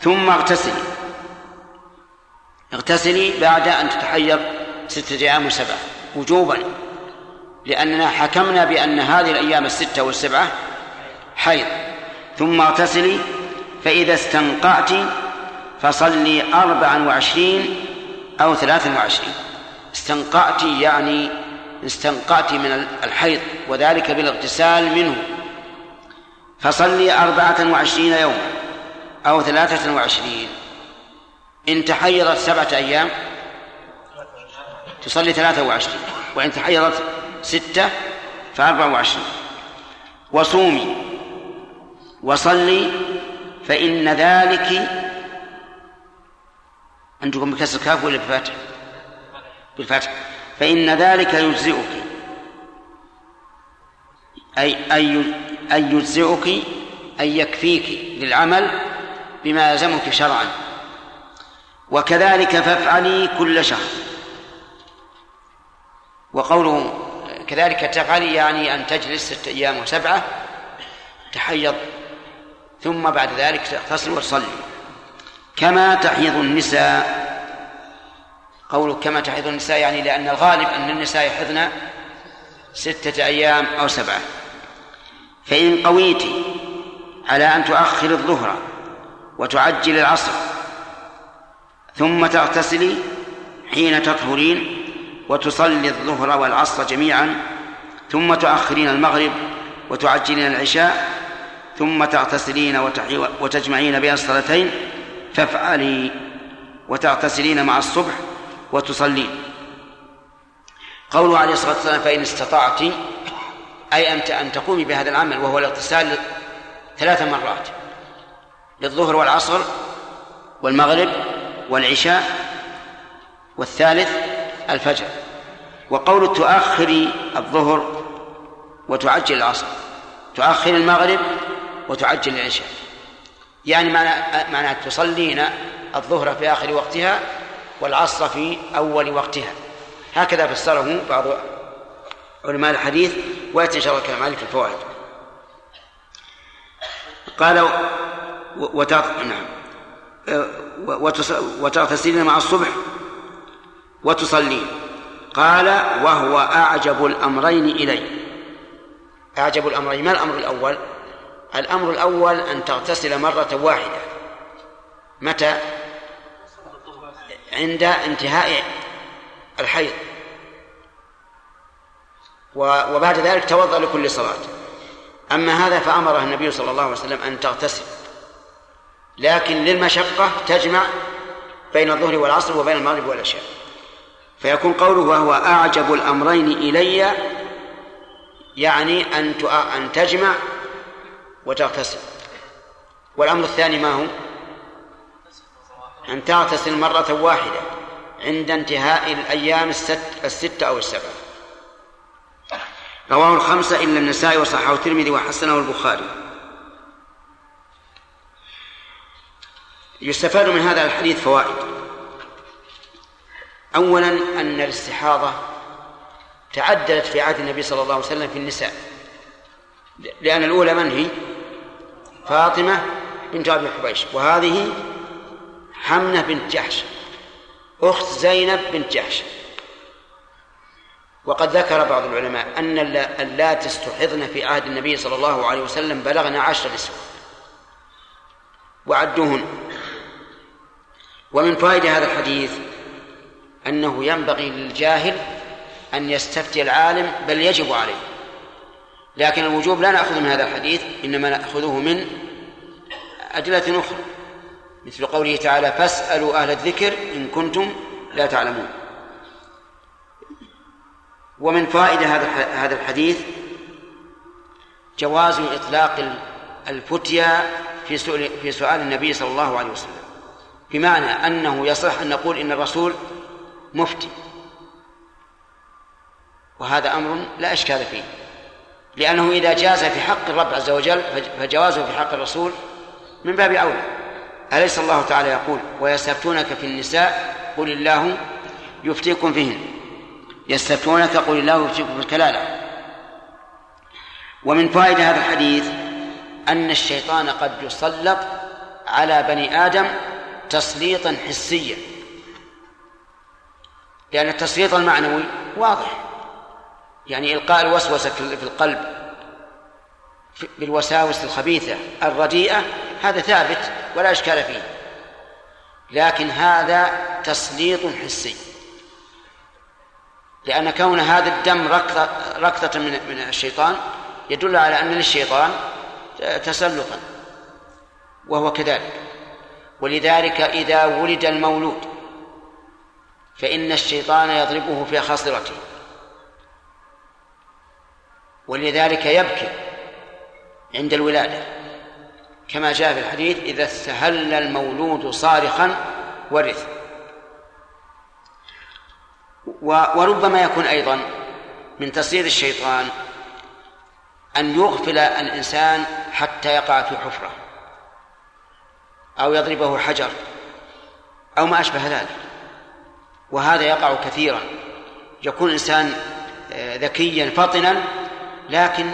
ثم اغتسلي اغتسلي بعد أن تتحيض ستة أيام وسبعة وجوبا لأننا حكمنا بأن هذه الأيام الستة والسبعة حيض. ثم اغتسلي فإذا استنقعت فصلي أربعا وعشرين أو ثلاثا وعشرين. استنقعت يعني استنقعت من الحيض وذلك بالاغتسال منه. فصلي أربعة وعشرين يوما أو ثلاثة وعشرين. إن تحيضت سبعة أيام تصلي ثلاثة وعشرين وإن تحيضت ستة فأربع وعشرين. وصومي وصلي فإن ذلك عندكم بكسر الكاف ولا بالفتح؟ بالفتح فإن ذلك يجزئك. أي أي أي يجزئك أي يكفيك للعمل بما يلزمك شرعا. وكذلك فافعلي كل شهر. وقوله كذلك تفعلي يعني أن تجلس ستة أيام وسبعة تحيض ثم بعد ذلك تغتسل وتصلي. كما تحيض النساء. قوله كما تحيض النساء يعني لأن الغالب أن النساء يحضن ستة أيام أو سبعة. فإن قويت على أن تؤخر الظهر وتعجل العصر ثم تغتسلي حين تطهرين وتصلي الظهر والعصر جميعا ثم تؤخرين المغرب وتعجلين العشاء ثم تغتسلين وتجمعين بين الصلاتين فافعلي وتغتسلين مع الصبح وتصلين قوله عليه الصلاة والسلام فإن استطعت أي أن أن تقومي بهذا العمل وهو الاغتسال ثلاث مرات للظهر والعصر والمغرب والعشاء والثالث الفجر. وقول تؤخري الظهر وتعجل العصر تؤخر المغرب وتعجل العشاء. يعني معنى معنى تصلين الظهر في آخر وقتها والعصر في أول وقتها. هكذا فسره بعض علماء الحديث ويأتي إن شاء الله الكلام عليه في الفوائد. قال وتغ... نعم. وتغتسلين مع الصبح وتصلين. قال وهو أعجب الأمرين إلي. أعجب الأمرين. ما الأمر الأول؟ الأمر الأول أن تغتسل مرة واحدة. متى؟ عند انتهاء الحيض. وبعد ذلك توضأ لكل صلاة. أما هذا فأمره النبي صلى الله عليه وسلم أن تغتسل. لكن للمشقة تجمع بين الظهر والعصر وبين المغرب والعشاء. فيكون قوله وهو أعجب الأمرين إلي يعني أن أن تجمع وتغتسل. والأمر الثاني ما هو؟ أن تغتسل مرة واحدة عند انتهاء الأيام الست الستة أو السبعة رواه الخمسة إلا النسائي وصححه الترمذي وحسنه البخاري. يستفاد من هذا الحديث فوائد. أولا أن الاستحاضة تعددت في عهد النبي صلى الله عليه وسلم في النساء لأن الأولى من هي؟ فاطمة بنت أبي حبيش وهذه حمنة بنت جحش أخت زينب بنت جحش. وقد ذكر بعض العلماء أن اللاتي استحضن في عهد النبي صلى الله عليه وسلم بلغن عشر نسوة. وعدوهن. ومن فائدة هذا الحديث أنه ينبغي للجاهل أن يستفتي العالم بل يجب عليه. لكن الوجوب لا نأخذ من هذا الحديث إنما نأخذه من أدلة أخرى. مثل قوله تعالى فاسألوا أهل الذكر إن كنتم لا تعلمون. ومن فائدة هذا هذا الحديث جواز إطلاق الفتيا في سؤال في سؤال النبي صلى الله عليه وسلم بمعنى أنه يصح أن نقول إن الرسول مفتي. وهذا أمر لا إشكال فيه لأنه إذا جاز في حق الرب عز وجل فجوازه في حق الرسول من باب أولى. أليس الله تعالى يقول ويستفتونك في النساء؟ قل الله يفتيكم فيهن. يستفتونك قل الله يفتيكم في الكلالة. ومن فائدة هذا الحديث أن الشيطان قد يسلط على بني آدم تسليطا حسيا. لأن التسليط المعنوي واضح. يعني إلقاء الوسوسة في القلب بالوساوس الخبيثة الرديئة هذا ثابت ولا إشكال فيه. لكن هذا تسليط حسي. لأن كون هذا الدم ركضة, ركضة من, من الشيطان يدل على أن للشيطان تسلطا وهو كذلك. ولذلك إذا ولد المولود فإن الشيطان يضربه في خاصرته. ولذلك يبكي عند الولادة. كما جاء في الحديث إذا استهل المولود صارخا ورث. وربما يكون أيضا من تصير الشيطان أن يغفل الإنسان حتى يقع في حفرة أو يضربه حجر أو ما أشبه ذلك وهذا يقع كثيرا. يكون الإنسان آه، ذكيا فطنا لكن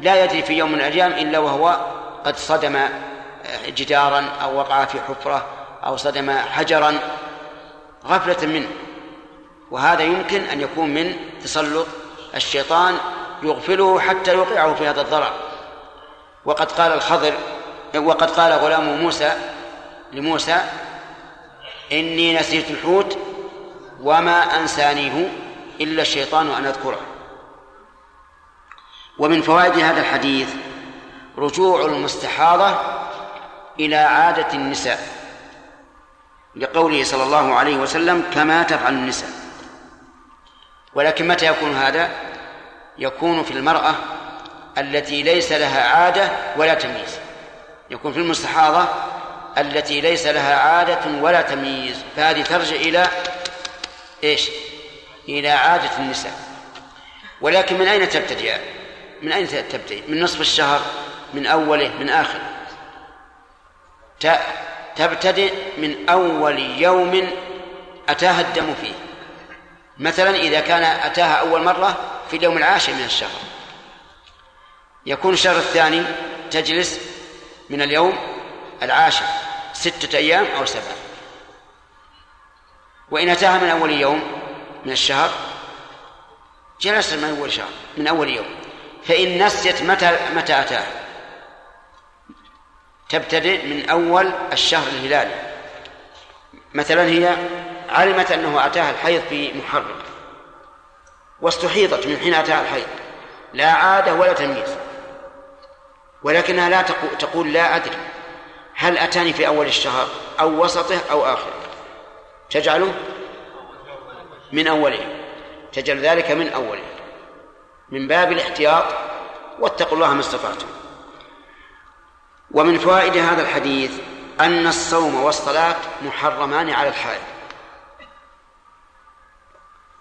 لا يدري في يوم من الأيام إلا وهو قد صدم آه، جدارا أو وقع في حفرة أو صدم حجرا غفلة منه. وهذا يمكن أن يكون من تسلط الشيطان يغفله حتى يوقعه في هذا الضرر. وقد قال الخضر وقد قال غلام موسى لموسى إني نسيت الحوت وما أنسانيه إلا الشيطان أن أذكره. ومن فوائد هذا الحديث رجوع المستحاضة إلى عادة النساء لقوله صلى الله عليه وسلم كما تفعل النساء. ولكن متى يكون هذا؟ يكون في المرأة التي ليس لها عادة ولا تمييز. يكون في المستحاضة التي ليس لها عادة ولا تمييز. فهذه ترجع إلى إيش؟ إلى عادة النساء. ولكن من أين تبتدئ؟ من أين تبتدئ؟ من نصف الشهر؟ من أوله؟ من آخره؟ تبتدئ من أول يوم أتاها الدم فيه. مثلا إذا كان أتاها أول مرة في اليوم العاشر من الشهر. يكون الشهر الثاني تجلس من اليوم العاشر ستة أيام أو سبعة. وإن أتاها من أول يوم من الشهر جلست من أول شهر من أول يوم. فإن نسيت متى متى أتاها. تبتدئ من أول الشهر الهلالي. مثلا هي علمت أنه أتاها الحيض في محرم واستحيضت من حين أتاها الحيض لا عادة ولا تمييز ولكنها لا تقول لا أدري هل أتاني في أول الشهر أو وسطه أو آخره. تجعله؟ من أوله. تجعل ذلك من أوله. من باب الاحتياط واتقوا الله ما استطعتم. ومن فوائد هذا الحديث أن الصوم والصلاة محرمان على الحائض.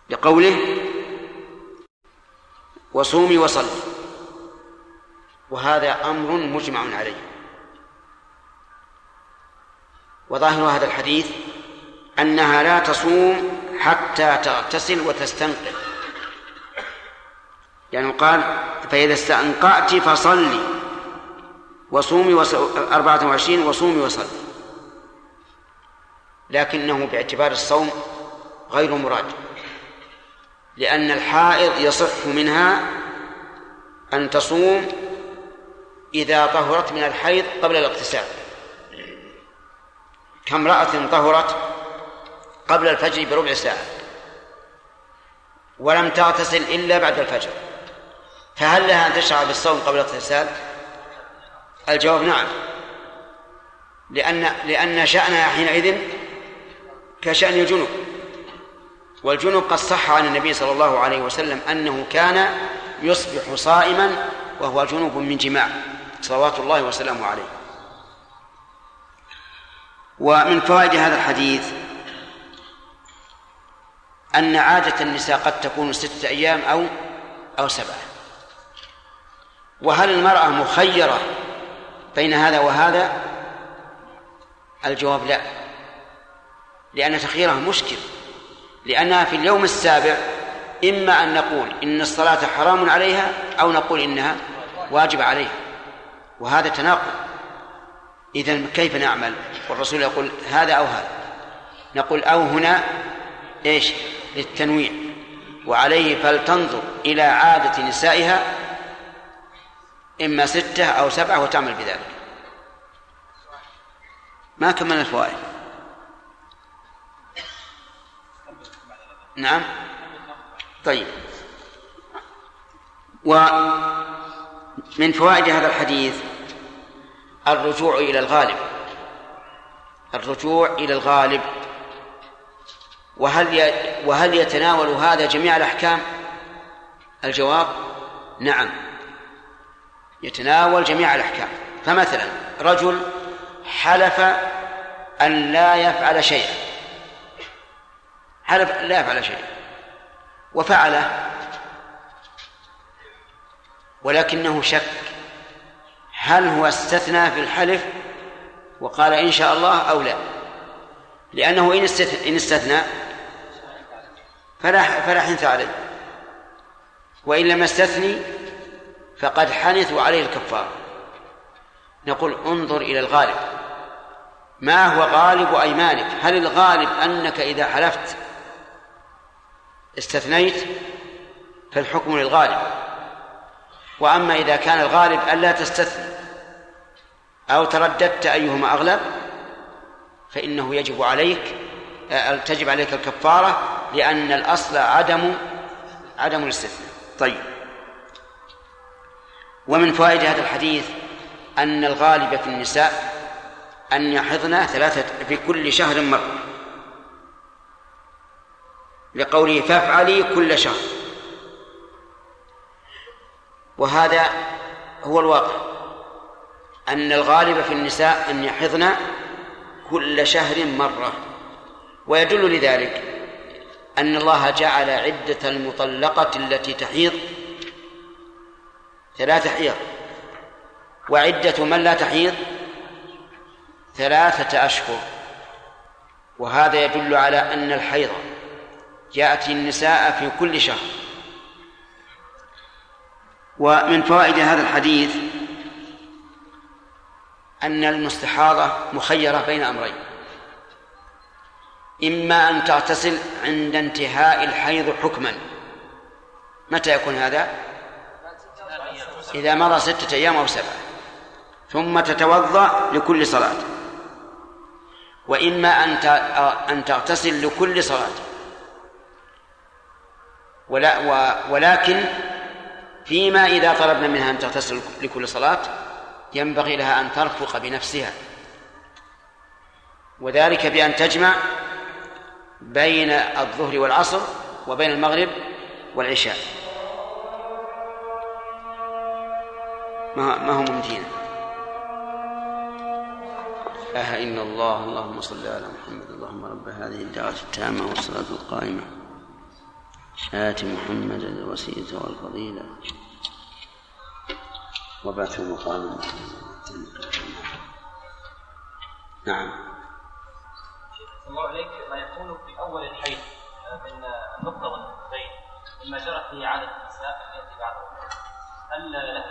لقوله وصومي وصلي. وهذا أمر مجمع عليه. وظاهر هذا الحديث أنها لا تصوم حتى تغتسل وتستنقذ. يعني قال فإذا استنقعت فصلي. وصومي وص... أربعة وعشرين وصومي وصلي. لكنه باعتبار الصوم غير مراد. لأن الحائض يصح منها أن تصوم إذا طهرت من الحيض قبل الاغتسال. كامرأة طهرت قبل الفجر بربع ساعة ولم تغتسل إلا بعد الفجر. فهل لها أن تشرع بالصوم قبل الاغتسال؟ الجواب نعم. لأن لأن شأنها حينئذ كشأن الجنوب. والجنوب قد صح عن النبي صلى الله عليه وسلم أنه كان يصبح صائما وهو جنوب من جماع صلوات الله وسلامه عليه. ومن فوائد هذا الحديث أن عادة النساء قد تكون ستة أيام أو أو سبعة. وهل المرأة مخيرة بين هذا وهذا؟ الجواب لا لأن تخييرها مشكل. لأنها في اليوم السابع إما أن نقول إن الصلاة حرام عليها أو نقول إنها واجب عليها وهذا تناقض. إذا كيف نعمل؟ والرسول يقول هذا أو هذا. نقول أو هنا إيش؟ للتنويع وعليه فلتنظر إلى عادة نسائها إما ستة أو سبعة وتعمل بذلك. ما كملنا الفوائد. نعم. طيب. ومن فوائد هذا الحديث الرجوع إلى الغالب. الرجوع إلى الغالب. وهل وهل يتناول هذا جميع الأحكام؟ الجواب نعم. يتناول جميع الأحكام. فمثلا رجل حلف أن لا يفعل شيئا. حلف لا يفعل شيئا وفعله ولكنه شك هل هو استثنى في الحلف وقال إن شاء الله أو لا. لأنه إن استثنى, إن استثنى فلا فلا حنث عليه. وإن لم يستثني فقد حنث وعليه الكفار. نقول انظر إلى الغالب. ما هو غالب أيمانك؟ هل الغالب أنك إذا حلفت استثنيت فالحكم للغالب. وأما إذا كان الغالب ألا تستثني أو ترددت أيهما أغلب فإنه يجب عليك آه، تجب عليك الكفارة لأن الأصل عدم عدم الاستثناء. طيب. ومن فوائد هذا الحديث أن الغالب في النساء أن يحضن ثلاثة في كل شهر مرة لقوله فافعلي كل شهر وهذا هو الواقع. أن الغالب في النساء أن يحضن كل شهر مرة. ويدل لذلك أن الله جعل عدة المطلقة التي تحيض ثلاثة حيض. وعدة من لا تحيض ثلاثة أشهر. وهذا يدل على أن الحيض يأتي النساء في كل شهر. ومن فوائد هذا الحديث أن المستحاضة مخيرة بين أمرين. إما أن تغتسل عند انتهاء الحيض حكما. متى يكون هذا؟ إذا مضى ستة أيام أو سبعة. ثم تتوضأ لكل صلاة. وإما أن أن تغتسل لكل صلاة. ولا ولكن فيما إذا طلبنا منها أن تغتسل لكل صلاة ينبغي لها أن ترفق بنفسها. وذلك بأن تجمع بين الظهر والعصر وبين المغرب والعشاء. ما هو ممتين لا إلا الله اللهم صل على محمد اللهم رب هذه الدعوة التامة والصلاة القائمة. آت محمدا الوسيلة والفضيلة. وبعث مقام. نعم. الله عليك. ما يكون في أول الحيض من النقطة والنقطتين مما جرت فيه عادة النساء التي بعده هل له